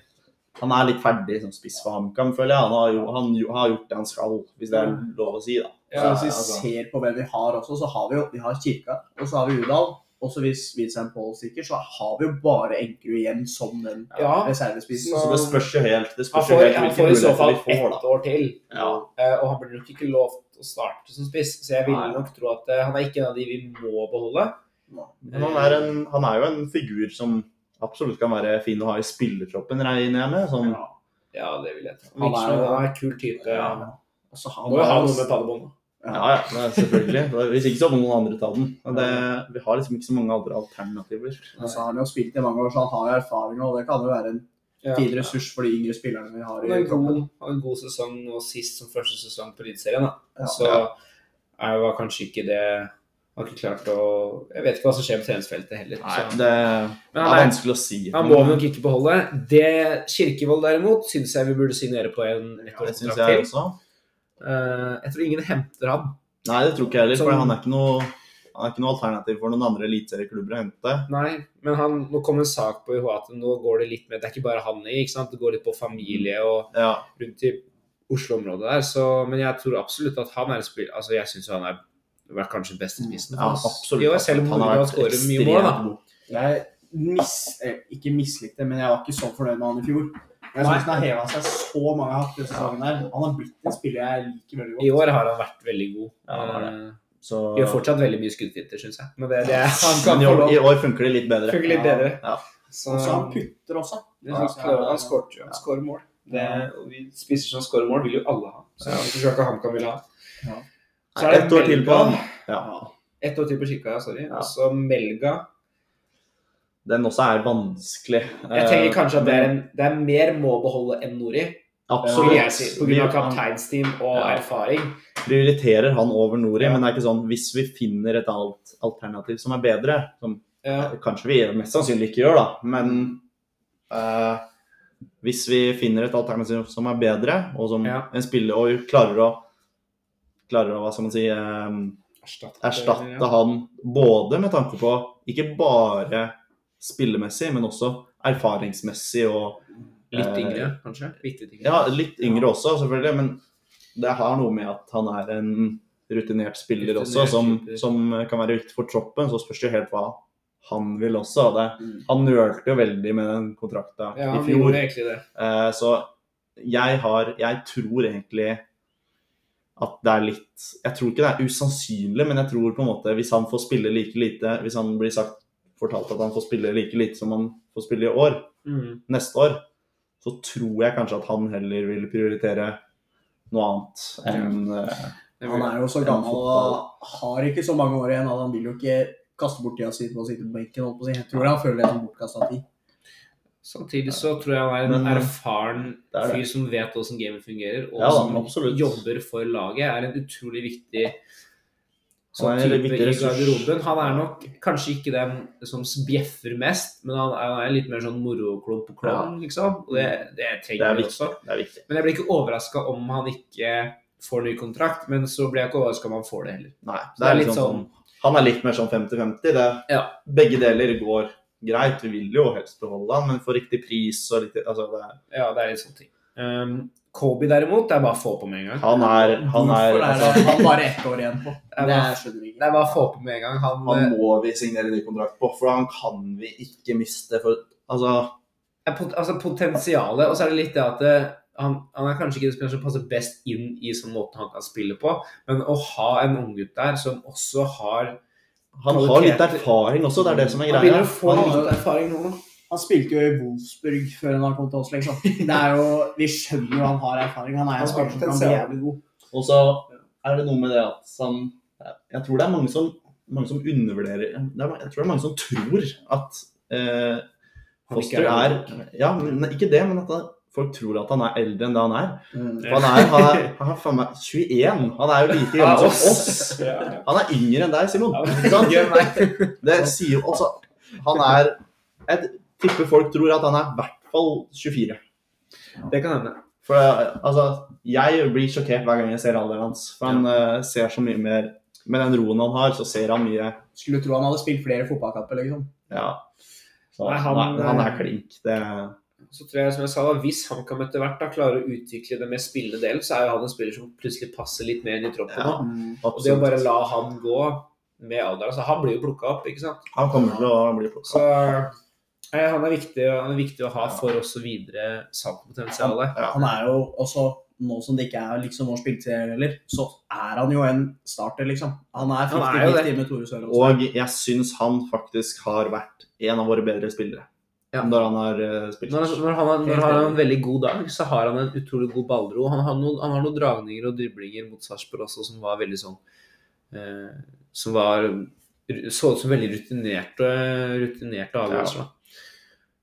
Han er litt ferdig som spiss for HamKam, føler jeg. Han har, jo, han har gjort det han skal, hvis det er lov å si, da. Ja, så hvis vi altså. ser på hvem vi har også, så har vi jo vi har Kirka, og så har vi Udal. Også hvis Vincent Paul stikker, så har vi jo bare Enkerud igjen som den Ja. reservespissen. Så det spørs jo helt Det Han spørs jo får, helt han hvilke får i så fall vi ett år til. Ja. Eh, og han blir nok ikke lovt å starte som spiss, så jeg vil nok tro at eh, han er ikke en av de vi må beholde. Men han er, en, han er jo en figur som absolutt kan være fin å ha i spillertroppen, regner jeg med. Sånn, Ja. Ja, det vil jeg tro. Han er han er en kul type. Ja. Og så har Må jo ha han- noe med paddebånd. ja, ja, det er selvfølgelig. Hvis ikke så må noen andre ta den. Det, vi har liksom ikke så mange andre alternativer. Altså, han har jo spilt i mange år, så han har jo erfaring, og det kan jo være en Ja. fin ressurs for de yngre spillerne vi har Han har i en god, en god sesong nå sist som første sesong på Eliteserien. Ja. Så er jo kanskje ikke det Har ikke klart å Jeg vet ikke hva som skjer på treningsfeltet heller. Nei, så. det er vanskelig å si. han må nok ikke beholde. Det Kirkevold derimot syns jeg vi burde signere på en ettårskontrakt jeg til. også. Eh, jeg tror ingen henter han. Nei, det tror ikke jeg heller, for han er ikke noe han er ikke noe alternativ for noen andre eliteserieklubber å hente. Nei, men han, nå kom en sak på UH at nå går det litt med Det er ikke bare han i, ikke sant? det går litt på familie og Ja, rundt i Oslo-området der. Så, men jeg tror absolutt at han er en spiller Altså, jeg syns han er vært kanskje best i spissen. ja absolutt. Jo, selv om Han har skåret mye mål, da. Jeg mis, eh, ikke mislikte, men jeg var ikke så fornøyd med han i fjor. Jeg syns han har heva seg så mange hakk denne sesongen. her. Han har blitt en spiller jeg liker veldig godt. I år har han vært veldig god. Ja, han har Eh, Så, Gjør fortsatt veldig mye skuddfinter, syns jeg. Men det, det er, han kan men i år, i år funker det litt bedre. Funker litt bedre. Ja. Så, Og så han putter også. Det ja, han er- skårer jo. Mål. Det, og vi spisser som skårer mål, vil jo alle ha. Så Ja. tror ikke HamKam vil ha. Ja. Så er det Ett år til på han. Ja. Ett år til på Kirka, ja, sorry. Ja. Og så Melga. Den også er vanskelig. Jeg tenker Eh, kanskje at det er, en, det er mer må beholde enn Nori. Absolutt. Ja, av kapteinsteam og Ja. erfaring. prioriterer han over Nori, Ja. men det er ikke sånn hvis vi finner et alt alternativ som er bedre, som Ja. kanskje vi mest sannsynlig ikke gjør, da, men uh, hvis vi finner et alternativ som er bedre, og som en spiller og klarer å klarer å, hva skal man si, um, Erstatte, erstatte han både med tanke på ikke bare spillemessig, men også erfaringsmessig og Litt eh, yngre, kanskje? Litt yngre. Ja, litt yngre også, selvfølgelig, men det har noe med at han er en rutinert spiller Rutinert også, som, som kan være viktig for troppen. Så spørs det helt hva han vil også. Det, Mm. han nølte jo veldig med den kontrakta Ja, i fjor. Eh, så jeg har Jeg tror egentlig at det er litt Jeg tror ikke det er usannsynlig, men jeg tror på en måte hvis han får spille like lite Hvis han blir sagt fortalt at han får spille like lite som han får spille i år, Mm. neste år, så tror jeg kanskje at han heller vil prioritere noe annet enn eh, Han er jo så gammel og har ikke så mange år igjen. Han vil jo ikke kaste bort tida si på å sitte på benken. Jeg tror han føler det som bortkasta tid. Samtidig så tror jeg han er en erfaren det er det. fyr som vet hvordan gamet fungerer, og Ja da, som jobber for laget. Er en utrolig viktig sånn Han type i garderoben. Han er nok kanskje ikke den som bjeffer mest, men han er, han er litt mer sånn moroklump og ja. liksom. Og det, det Det er trenger vi også. Det. Men jeg blir ikke overraska om han ikke får ny kontrakt, men så blir jeg ikke overraska om han får det heller. Nei, det er litt sånn- Han er litt mer sånn 50-50. det- Ja. Begge deler går greit. Vi vil jo helst beholde han, men for riktig pris og riktig altså det er, Ja, det er litt sånn ting. Um, Kobe derimot, det er bare å få på med en gang. Han er, han er, Hvorfor er altså, det han bare ett år igjen på? Det er Det bare- Det er bare å få på med en gang. Han, han eh, må vi signere ny kontrakt på, for han kan vi ikke miste. For, altså, pot altså potensialet, og så er det litt det at det, han, han er kanskje ikke den spilleren som passer best inn i sånn måten han kan spille på, men å ha en unggutt der som også har han har litt erfaring også, det er det som er Han greia. begynner å få Han- litt erfaring nå. Han spilte jo i Wolfsburg før han kom til oss, liksom. Det er jo, vi skjønner jo han har erfaring. Han er en har spiller som kan bli jævlig god. Og så er det noe med det at han Jeg tror det er mange som, mange som undervurderer det er, Jeg tror det er mange som tror at eh, Foster er Ja, men ikke det, men at han, folk tror at han er eldre enn det han er. Mm. For han er, han er, han er faen meg 21. Han er jo like gammel som oss. Ja, Han er yngre enn deg, Simon. Det sier jo også Han er Jeg tipper folk tror at han er i hvert fall 24. Det kan hende. For altså, jeg blir sjokkert hver gang jeg ser alderen hans. For han uh, ser så mye mer Med den roen han har, så ser han mye Skulle tro han hadde spilt flere fotballkamper, liksom. Ja. Så, Nei, han, nei, han, eh, er klink. Det Så tror jeg, som jeg sa, da, Hvis han kan etter hvert da klare å utvikle det med spillende del, så er jo han en spiller som plutselig passer litt mer inn i troppen Ja. nå. Og det å bare la han gå med alderen altså Han blir jo plukka opp, ikke sant. Han kommer til å bli plukka. Så nei, han, er viktig, han er viktig å ha for også videre salgpotensialet. Ja. Han er jo også, nå som det ikke er liksom vår spilleserie heller, så er han jo en starter, liksom. Han er Han er jo 50-50 med Tore Søren også. Og jeg syns han faktisk har vært en av våre bedre spillere. Ja. Når han har eh, spilt. Når, når, han, har- når han har en veldig god dag, så har han en utrolig god ballro. Han har noen, han har noen dragninger og driblinger mot Sarpsborg også som var veldig sånn eh, Som var så ut som veldig rutinerte, rutinerte avgjørelser. da.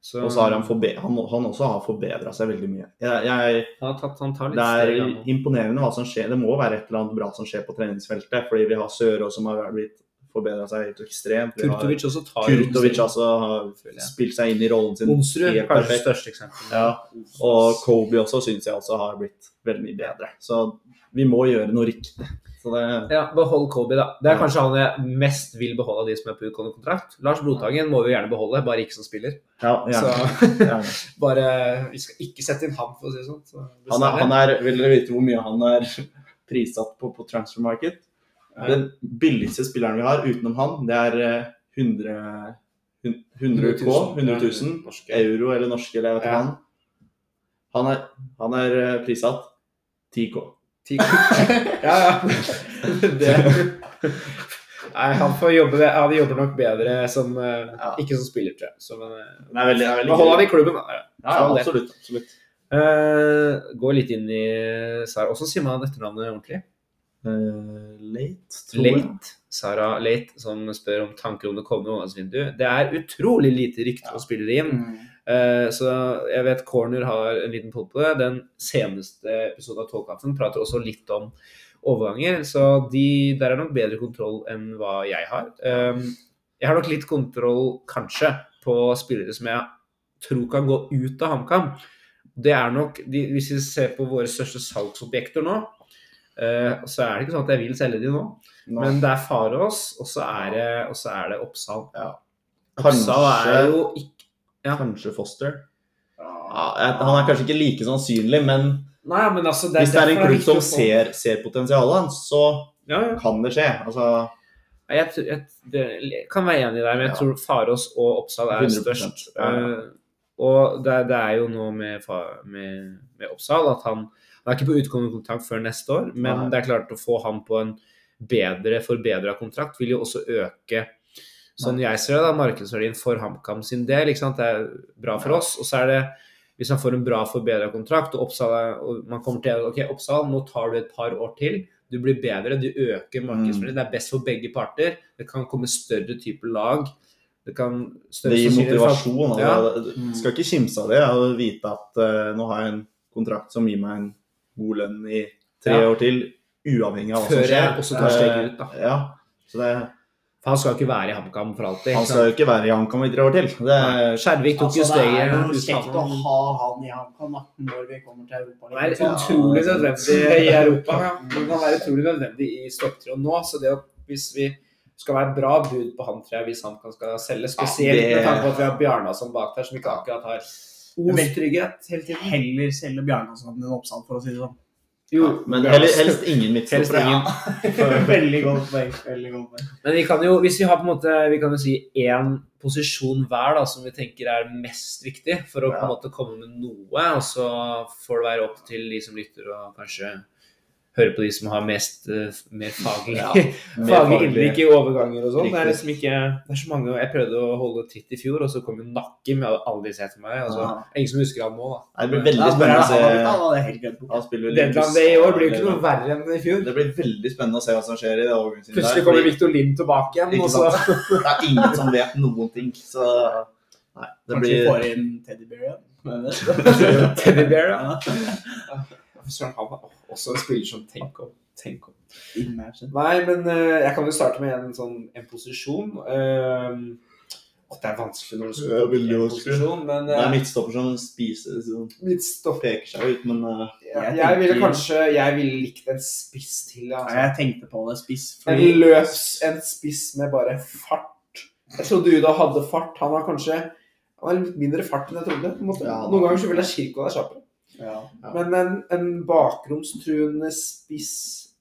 Så Og så har han, forbe han, han også har forbedra seg veldig mye. Jeg, jeg, han, har tatt, han tar litt det er steg. imponerende hva som skjer. Det må være et eller annet bra som skjer på treningsfeltet. Fordi vi har Sørås som har blitt forbedra seg helt ekstremt. Vi har Kurtovic også tar Kurtovic altså har spilt seg inn i rollen sin Onsrud er kanskje det største eksempelet. Ja, og Kobe også syns jeg også har blitt veldig mye bedre. Så vi må gjøre noe riktig. Så det, Ja, behold Kobe, da. Det er Ja. kanskje han jeg mest vil beholde av de som er på utgående kontrakt. Lars Blodhagen må vi gjerne beholde, bare ikke som spiller. ja, Så gjerne. gjerne. bare Vi skal ikke sette inn ham, for å si det sånn. Så Han er, han er, vil dere vite hvor mye han er prissatt på på transfer market? Den billigste spilleren vi har utenom han, det er eh, 100, hun- 100 K, 100 000 euro eller norske, eller jeg vet ikke Ja. han. Han er, han er eh, prissatt 10 K. Ti- ja, ja. Det Nei, han får jobbe ja, Han jobber nok bedre som eh, Ja. Ikke som spiller, tror jeg. Som, men, eh, er veldig, veldig Behold han i klubben, da. Ja, ja absolutt. absolutt. Uh, gå litt inn i Sara. Hvordan sier man etternavnet ordentlig? Uh, late, tror jeg. Late. Sara Late, som spør om tanker om det kommende overgangsvinduet. Det er utrolig lite rykter og spillere inn. Mm. Eh, så jeg vet Corner har en liten poll på det. Den seneste episoden av Tålkaffen prater også litt om overganger, så de, der er nok bedre kontroll enn hva jeg har. Um, jeg har nok litt kontroll, kanskje, på spillere som jeg tror kan gå ut av HamKam. Det er nok, de, Hvis vi ser på våre største salgsobjekter nå, uh, så er det ikke sånn at jeg vil selge de nå. No. Men det er Farås, og så er det, og så er det Oppsal. Ja. Oppsal er jo ikke ja. Kanskje Foster. Ja, han er kanskje ikke like sannsynlig, men Nei, men altså det hvis det er en klubb som ser, ser potensialet hans, så ja, ja. kan det skje. Altså, jeg, Jeg, jeg, kan være enig i deg, men jeg tror Farås og Oppsal er 100%, størst. Eh, og det, det er jo noe med, med, med Oppsal at han, han er ikke på utgående kontrakt før neste år, men Nei. det er klart å få han på en bedre, forbedra kontrakt vil jo også øke Sånn jeg ser det, da, markedsverdien for HamKam sin del. ikke sant? Det er bra for oss. Og så er det, hvis han får en bra forbedra kontrakt, og Oppsal er, og man kommer til ok, Oppsal, nå tar du et par år til. Du blir bedre, du øker markedsverdien. Det er best for begge parter. Det kan komme større typer lag. Det kan større det gir motivasjon. Ja. Altså, Du skal ikke kimse av det. Å vite at uh, nå har jeg en kontrakt som gir meg en god lønn i tre Ja. år til, uavhengig av hva Før som skjer. Før jeg også tar steget ut, da. Uh, Ja, så det, For han skal jo ikke være i HamKam for alltid. han skal jo ikke være i HamKam i tre år til. Det. Skjervik tok jo Altså, det er jo kjekt å ha han i HamKam når vi kommer til Europa. Det er utrolig nødvendig i Europa. Det kan være utrolig nødvendig i stopptråden nå. Så det å, hvis vi skal være bra bud på han, tror jeg, hvis han skal selge, spesielt det- med tanke på at vi har Bjarnason bak der, som ikke akkurat har ostrygghet hele tiden. Heller selge Bjarnason enn Oppsal, for å si det sånn. Jo, men heller, helst ingen midtstoppere. Ja. Veldig godt poeng. Veldig godt poeng. Men vi kan jo, hvis vi har på en måte, vi kan jo si én posisjon hver da, som vi tenker er mest viktig for å på en måte komme med noe, og så får det være opp til de som lytter og kanskje høre på de som har mest eh, mer faglig, Ja, faglig innblikk i overganger og sånn. Det er liksom ikke Det er så mange Jeg prøvde å holde tritt i fjor, og så kom jo Nakkim. med alle de sett til meg. Altså, Ja. Ingen som husker han nå, da. Nei, Det blir veldig spennende å se. Deadland Day i år blir jo ikke noe verre enn i fjor. Det blir veldig spennende å se hva som skjer i det overgangsvinduet. Plutselig kommer Victor Lind tilbake igjen, Ikke og så Det er ingen som vet noen ting, så Nei, det Kanskje vi får inn Teddy Bear igjen. Teddy Bear, Teddybear, ja. Ja. Søren, han var også en spiller som tenk om. Tenk om. Imagine. Nei, men uh, jeg kan jo starte med en sånn en posisjon. Uh, Åh, Det er vanskelig når du skal veldig en vanskelig. posisjon, men Det er eh, midtstopper som spiser som midtstopper. peker seg ut, men uh, jeg, Jeg jeg ville kanskje Jeg ville likt en spiss til. Ja, Altså. jeg tenkte på det spiss. En løs, en spiss med bare fart. Jeg trodde Uda hadde fart. Han har kanskje han har litt mindre fart enn jeg trodde. på en måte. Ja, Noen ganger så vil jeg Kirko er kjappere. Ja. Men en, en bakromstruende spiss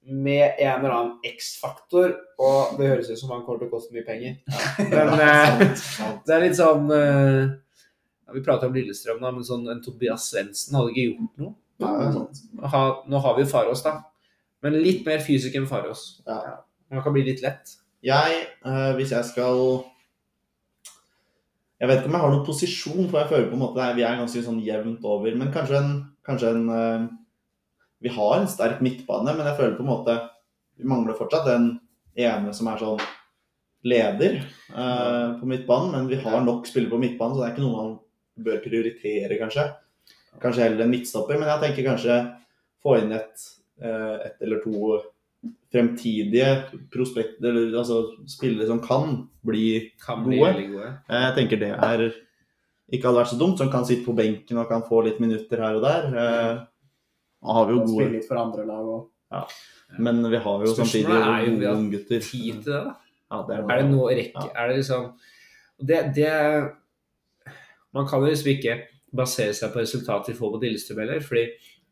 med en eller annen X-faktor Og det høres ut som han kommer til å koste mye penger. Men eh, det er litt sånn eh, ja, Vi prater om Lillestrøm, da, men sånn en Tobias Svendsen hadde ikke gjort noe. Ha, nå har vi jo Farås, da. Men litt mer fysisk enn Farås. Ja. Det kan bli litt lett. Jeg, eh, hvis jeg skal Jeg vet ikke om jeg har noen posisjon, for jeg føler på en måte at vi er ganske sånn jevnt over. Men kanskje en, kanskje en eh, Vi har en sterk midtbane, men jeg føler på en måte Vi mangler fortsatt den ene som er sånn leder uh, på midtbanen. Men vi har nok spillere på midtbanen, så det er ikke noe man bør prioritere, kanskje. Kanskje heller en midtstopper, men jeg tenker kanskje få inn et, eh, et eller to fremtidige prospekter, eller altså spillere som kan bli Kan bli Gode. gode. Jeg tenker det er ikke hadde vært så dumt, som kan sitte på benken og kan få litt minutter her og der. Eh, har vi jo gode... spille litt for andre lag òg. men vi har jo samtidig Spørsmålet er jo om vi gode har unggutter. Tid til det, da. Ja, det er, Er det noe rekke Er det liksom det, det Man kan jo liksom ikke basere seg på resultatet vi får på Lillestrøm heller, fordi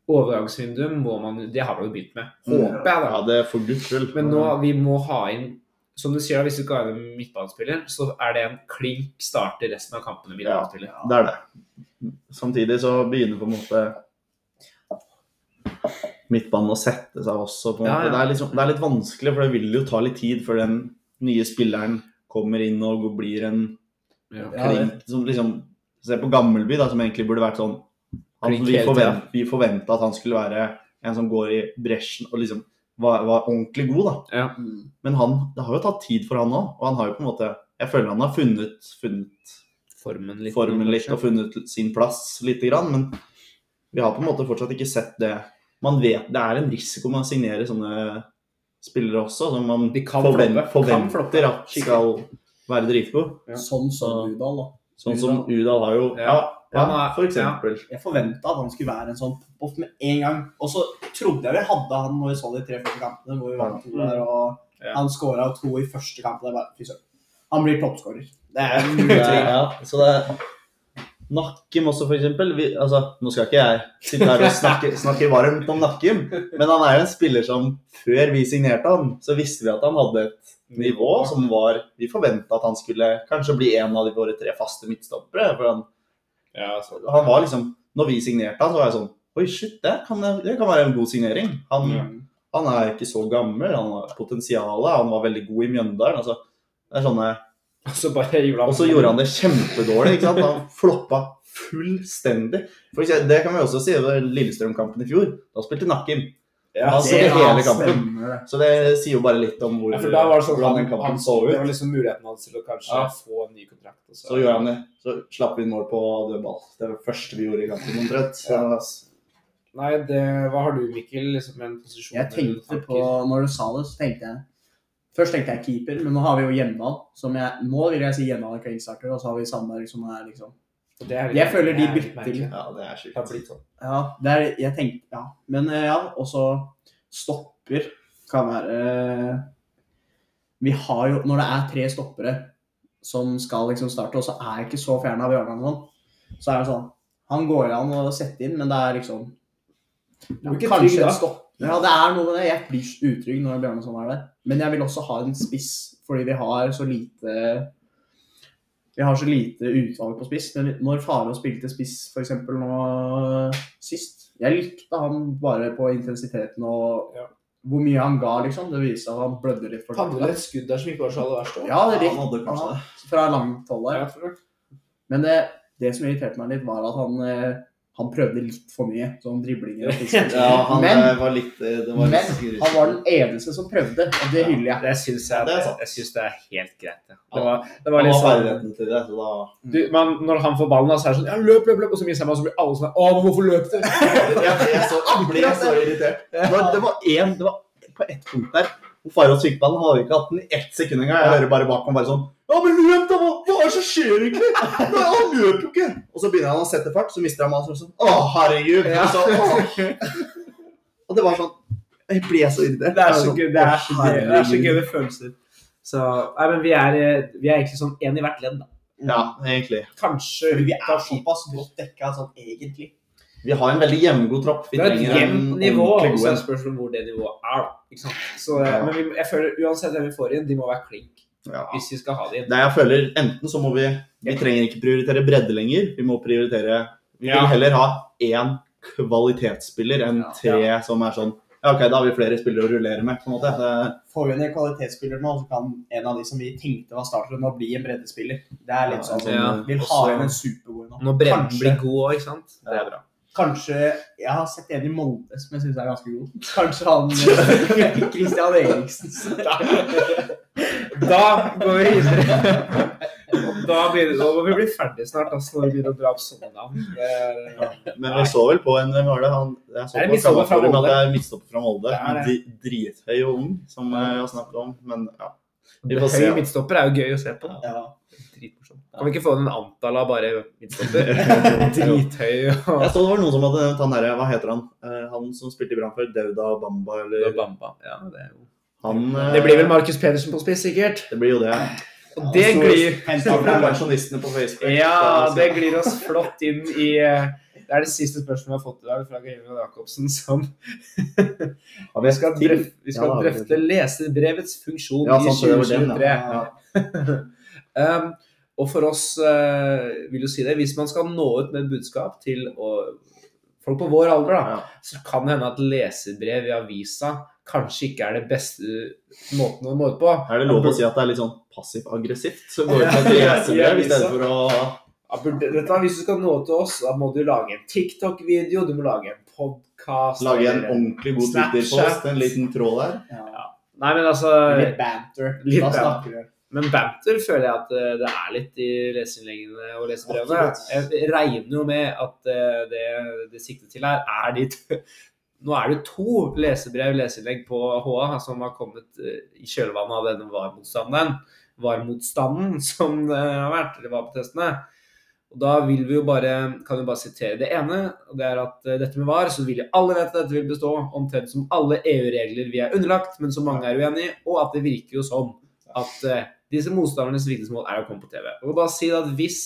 overgangsvinduet må man Det har man jo begynt med. Håper jeg, da. Ja, det er for guds skyld. Men nå vi må ha inn som du sier, Hvis du ikke har en midtbanespiller, så er det en klink start i resten av kampene. midtbanespiller. Det er det. Samtidig så begynner på en måte midtbanen å sette seg også. På en Ja, måte. ja. Det, er liksom, det er litt vanskelig, for det vil jo ta litt tid før den nye spilleren kommer inn og blir en Ja. Ja, klink som liksom Se på Gammelby, da, som egentlig burde vært sånn han, vi, forvent, vi forventa at han skulle være en som går i bresjen og liksom var, var ordentlig god, da. Ja. Men han, det har jo tatt tid for han òg, og han har jo på en måte Jeg føler han har funnet, funnet Formen litt. formen litt og funnet sin plass lite grann, men vi har på en måte fortsatt ikke sett det. Man vet Det er en risiko med å signere sånne spillere også, som man De kan forven- forventer at skal være dritgode. Ja. Sånn som Udal, da. Sånn som Udal har jo Ja. Ja, ja, er- for eksempel. Jeg forventa at han skulle være en sånn pop-off med en gang. Og så trodde jeg vi hadde han når vi så de tre første kampene, hvor vi vant to der, og Ja. han skåra to i første kamp. Det bare, fy søren. Han blir toppskårer. Det er tvil. ja, så det er Nakkim også, for eksempel. Vi, altså, nå skal ikke jeg sitte her og snakke, snakke varmt om Nakkim, men han er jo en spiller som før vi signerte han, så visste vi at han hadde et nivå som var Vi forventa at han skulle kanskje bli en av de våre tre faste midtstoppere. For han, Ja, han var liksom Når vi signerte han, så var jeg sånn Oi, shit, det kan, det kan være en god signering. Han, mm. han er ikke så gammel, han har potensial, han var veldig god i Mjøndalen. Altså, det er sånne Og så bare gjorde han og så gjorde han det kjempedårlig. ikke sant? Han floppa fullstendig. For det kan vi også si over Lillestrøm-kampen i fjor. Da spilte Nakkim. Ja, altså, det- det hele kampen. stemmer. Så det sier jo bare litt om hvor, Ja, for da var det sånn hvordan den kampen han, så Det var liksom muligheten hans til å kanskje Ja. få en ny kontrakt. og Så gjør han det. Så slapp vi inn mål på dødball. Det var det første vi gjorde i kampen, omtrent. ja. Nei, det, hva har du, Mikkel? Liksom en posisjon Jeg tenkte på, når du sa det, så tenkte jeg Først tenkte jeg keeper, men nå har vi jo Hjemdal. Som jeg, nå vil jeg si Hjemdal er kveldstarter, og så har vi Sandberg som er liksom Og det er Jeg føler de det er bytter ja, det er Det sjukt. har sånn. Ja, det er, jeg tenkte, ja. Men ja, ja, også stopper kan være Vi har jo, når det er tre stoppere som skal liksom starte, og så er jeg ikke så fjern av Bjørnar sånn, så er det sånn Han går an å sette inn, men det er liksom er kanskje trygg en stopp. Ja, det er noe med det. Jeg blir utrygg når Bjørnarsson er der. Men jeg vil også ha en spiss, fordi vi har så lite vi har så lite utvalg på spiss. Men når Faro spilte spiss f.eks. nå sist Jeg likte han bare på intensiteten og Ja. hvor mye han ga, liksom. Det viser at han blødde litt for Hadde vel et skudd der som ikke var så aller verst? også? Ja, det er Han hadde riktig. kanskje Ja, det. fra langt hold der. Ja. Men det, det som irriterte meg litt, var at han, eh, han prøvde litt for mye. Sånn driblinger og fisker. Ja, han Men- eh, var litt eh, det var Men litt han var den eneste som prøvde, og det hyller jeg. Det syns jeg, det jeg synes det er helt greit. Ja. Det var, det var litt sånn til det, så da du, man, Når han får ballen, så er det sånn Ja, løp, løp, løp! Og så mister han, og så blir alle sånn Å, men hvorfor løp du? jeg, jeg, så, jeg ble så irritert. Det var, det var, en, det var på ett punkt der Farås han hadde ikke hatt den i ett sekund engang. Jeg hører bare bak meg bare sånn Ja, men løp, da! Hva, er det som skjer, egentlig? Nei, han løper jo ikke! Og så begynner han å sette fart, så mister han så sånn Å, herregud! Ja. Så, å. og det var sånn Jeg ble så irritert. Det er så gøy, sånn, det er «Å, så gøy, det er så gøy med følelser. Så, nei, men vi er, vi er egentlig sånn én i hvert ledd, da. Ja, egentlig. Kanskje vi er såpass godt dekka sånn egentlig. Vi har en veldig jevngod tropp. Vi er et jevnt nivå, og så er spørsmålet hvor det nivået er. Ikke sant? Så, Ja. Men vi, jeg føler uansett hvem vi får inn, de må være klink Ja. hvis vi skal ha det inn. Nei, jeg føler, enten så må vi Vi trenger ikke prioritere bredde lenger. Vi må prioritere Vi vil heller ha én kvalitetsspiller enn Ja. tre som er sånn Ja, OK, da har vi flere spillere å rullere med, på en måte. Det, Får vi en kvalitetsspiller nå, så kan en av de som vi tenkte var starter, nå bli en breddespiller. Det er litt sånn som Ja. Vil ha inn en supergod nå. Når bredden Kanskje- blir god òg, ikke sant. Det er bra. Kanskje Jeg har sett en i Molde som jeg syns er ganske god. Kanskje han eh, Christian Eriksen. Da går vi videre. Da blir det, nå vi bli ferdig snart, altså, når vi begynner å dra opp sånne navn. Men vi så vel på en Hvem var det? Han, jeg så er på midtstopper fra Molde. det er midtstopper fra Molde. Dri- Drithøy og ung, som jeg har snakket om. Men ja. Vi Høy får se. midtstopper er jo gøy å se på. Ja. Dritmorsomt. Kan vi ikke få en Antala bare midtstopper? Drithøy og Jeg så det var noen som hadde nevnt han derre Hva heter han? Eh, Han som spilte i Brann før? Dauda Bamba, eller Bamba. Ja, det, er jo... Han eh, det blir vel Markus Pedersen på spiss, sikkert. Det blir jo det. Og det så glir pensjonistene på Facebook. Ja, det glir oss flott inn i eh, Det er det siste spørsmålet vi har fått i dag fra Geir Jacobsen, som Vi skal, drøfte, vi skal Ja, drøfte leserbrevets funksjon Ja, i sant, det var den, 2023. Um, og for oss eh, vil jo si det, hvis man skal nå ut med et budskap til folk på vår alder, da, så kan det hende at leserbrev i avisa kanskje ikke er det beste måten å nå ut på. Er det lov å si at det er litt sånn passiv-aggressivt? Så går det ja, lesebrev i ja, stedet for å Ja, burde- vet Hvis du skal nå ut til oss, da må du lage en TikTok-video, du må lage en podkast lage en ordentlig god Twitter-post, en liten tråd der. Ja. Nei, men altså Litt banter. Litt da banter. snakker vi. Men banter føler jeg at eh, det er litt i leseinnleggene og lesebrevene. Jeg regner jo med at eh, det det sikter til her, er de Nå er det to lesebrev, leseinnlegg på HA som har kommet eh, i kjølvannet av denne VAR-motstanden. VAR-motstanden som det har vært, eller var på testene. Og da vil vi jo bare, kan vi bare sitere det ene, og det er at dette med VAR, så vil alle vite at dette vil bestå omtrent som alle EU-regler vi er underlagt, men som mange er uenig i, og at det virker jo sånn at disse motstandernes viktigste mål er å komme på TV. Og bare si at hvis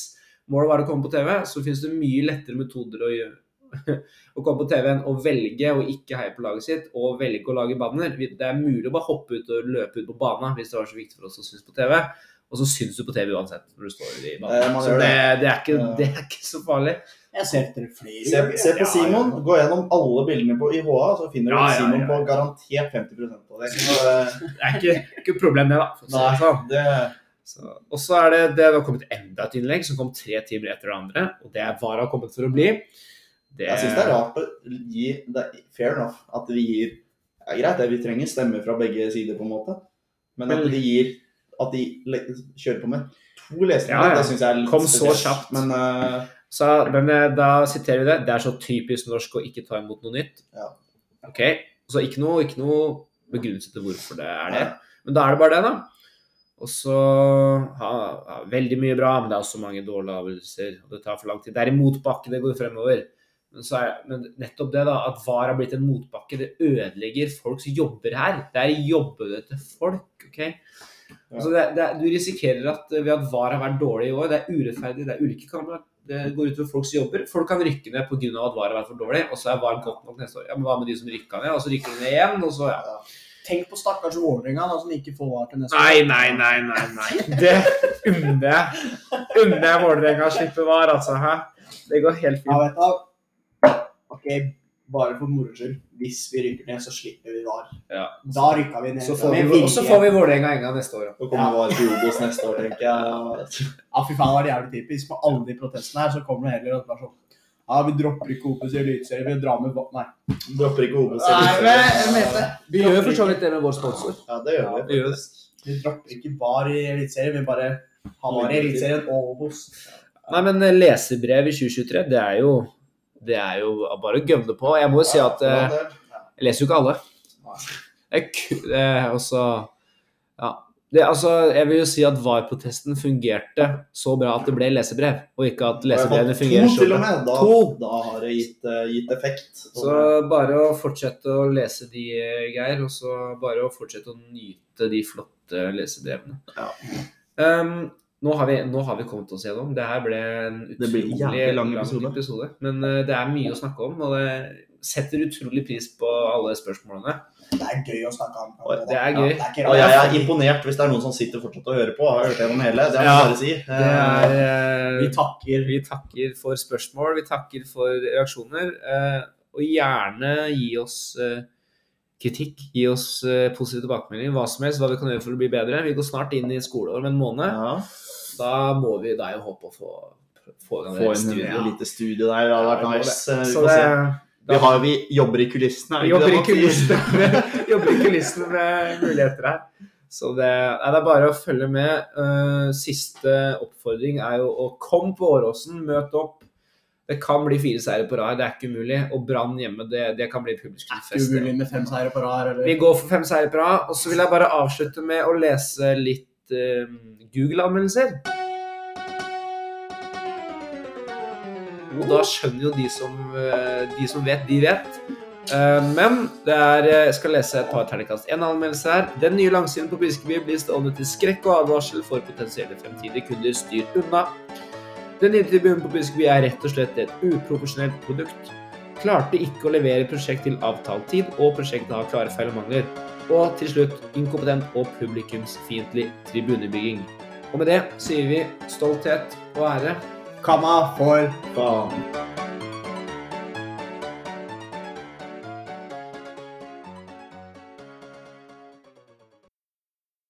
målet var å komme på TV, så finnes det mye lettere metoder å gjøre å komme på TV enn å velge å ikke heie på laget sitt og velge å lage banner. Det er mulig å bare hoppe ut og løpe ut på banen hvis det var så viktig for oss å synes på TV. Og så syns du på TV uansett når du står i Eh, banen. man Så det, det. er ikke, det er ikke så farlig. Jeg ser etter flere Se, se på Ja, Simon. ja. Gå gjennom alle bildene på IHA, så finner du Ja, ja, Simon ja. på garantert 50 av det. Så, eh, Det er ikke, ikke problem, det, da. det Nei, sånn. det Så, og så er det, det har kommet enda et innlegg som kom tre timer etter det andre. Og det er VAR har kommet for å bli. Det, Jeg syns det er rart å gi det er Fair enough at vi gir ja, Greit, det, vi trenger stemmer fra begge sider, på en måte. Men at de gir At de kjører på med to lesninger, Ja, ja. det syns jeg er litt Kom så kjapt. Men eh, Så, men eh, da siterer vi det. Det er så typisk norsk å ikke ta imot noe nytt. Ja. Ok, Så ikke noe, ikke noe begrunnelse til hvorfor det er det. Men da er det bare det, da. Og så ja, ja, Veldig mye bra, men det er også mange dårlige avgjørelser. Og det tar for lang tid. Det er i motbakke det går fremover. Men, så er, men nettopp det, da, at VAR har blitt en motbakke, det ødelegger folks jobber her. Det er jobbene til folk. ok? Altså det, det, du risikerer at eh, ved at VAR har vært dårlig i år, det er urettferdig, det er ulike kameraer. Det går utover folks jobber. Folk kan rykke ned pga. at VAR har vært for dårlig, og så er VAR godt nok neste år. Ja, Men hva med de som rykka ned, og så rykker de ned igjen, og så ja. Tenk på stakkars Vålerenga som ikke får var til neste Nei, nei, nei, nei. nei. Det unner jeg. Unner jeg Vålerenga å slippe VAR, altså. Hæ? Det går helt fint. Ja, vet du hva? Bare for moro skyld. Hvis vi rykker ned, så slipper vi VAR. Ja. Da rykka vi ned. Så får vi, og så får vi Vålerenga en gang neste år. Da kommer VAR til Obos neste år, tenker jeg. Ja, fy faen, var det jævlig typisk. På alle de protestene her, så kommer det heller at det sånn Ja, vi dropper ikke Obos i Eliteserien, vi drar med Nei. Dropper ikke Obos. i Eliteserien. Vi gjør for så vidt det med vår sponsor. Ja, det gjør vi. Gjør det. Vi dropper ikke VAR i Eliteserien, vi bare har VAR i Eliteserien og Obos. Nei, men lesebrev leserbrev i 2023, det er jo Det er jo bare å gønne på. Jeg må jo si at eh, Jeg leser jo ikke alle. Ku- eh, også, ja. det, altså, jeg vil jo si at VAR-protesten fungerte så bra at det ble lesebrev, og ikke at lesebrevene fungerer så bra. Da, To! da har det gitt, uh, gitt effekt. Så bare å fortsette å lese de, eh, Geir, og så bare å fortsette å nyte de flotte lesebrevene. Ja. Um, nå, har vi, nå har vi kommet oss gjennom. Det her ble en utrolig ble lang lang episode. episode. Men uh, det er mye å snakke om, og det setter utrolig pris på alle spørsmålene. Det er gøy å snakke om. Og Det er gøy. Det er Og jeg er imponert hvis det er noen som sitter fortsatt og hører på og har hørt gjennom hele. Det må Ja. bare si. Er, uh, Vi takker. Vi takker for spørsmål, vi takker for reaksjoner. Uh, Og gjerne gi oss kritikk, gi oss positive positiv tilbakemelding, hva som helst, hva vi kan gjøre for å bli bedre. Vi går snart inn i skoleår om en måned. Ja. Da må vi, da er jo håpe å få, få i gang Få det inn studiet. lite studio der. Det hadde vært nice. Vi, det, vi, har, vi jobber i kulissene. vi jobber det i kulissene med, jobber i kulissene med muligheter her. Så det, nei, det er bare å følge med. Uh, siste oppfordring er jo å komme på Åråsen, møt opp. Det kan bli fire seire på rad, det er ikke umulig. Og Brann hjemme, det, det kan bli publikumsfest. det. Umulig med fem seire på rad. Vi går for fem seire på rad. Og så vil jeg bare avslutte med å lese litt eh, Google-anmeldelser. Og da skjønner jo de som, eh, de som vet, de vet. Eh, men er, jeg skal lese et par terningkast. En anmeldelse her. Den nye langsiden på Briskeby blir stående til skrekk og advarsel for potensielle fremtidige kunder. Styr unna. Den nye tribunen på Briskeby er rett og slett et uprofesjonelt produkt. Klarte ikke å levere prosjekt til avtalt tid, og prosjektet har klare feil og mangler. Og til slutt inkompetent og publikumsfiendtlig tribunebygging. Og med det sier vi stolthet og ære. Kamma for Faen.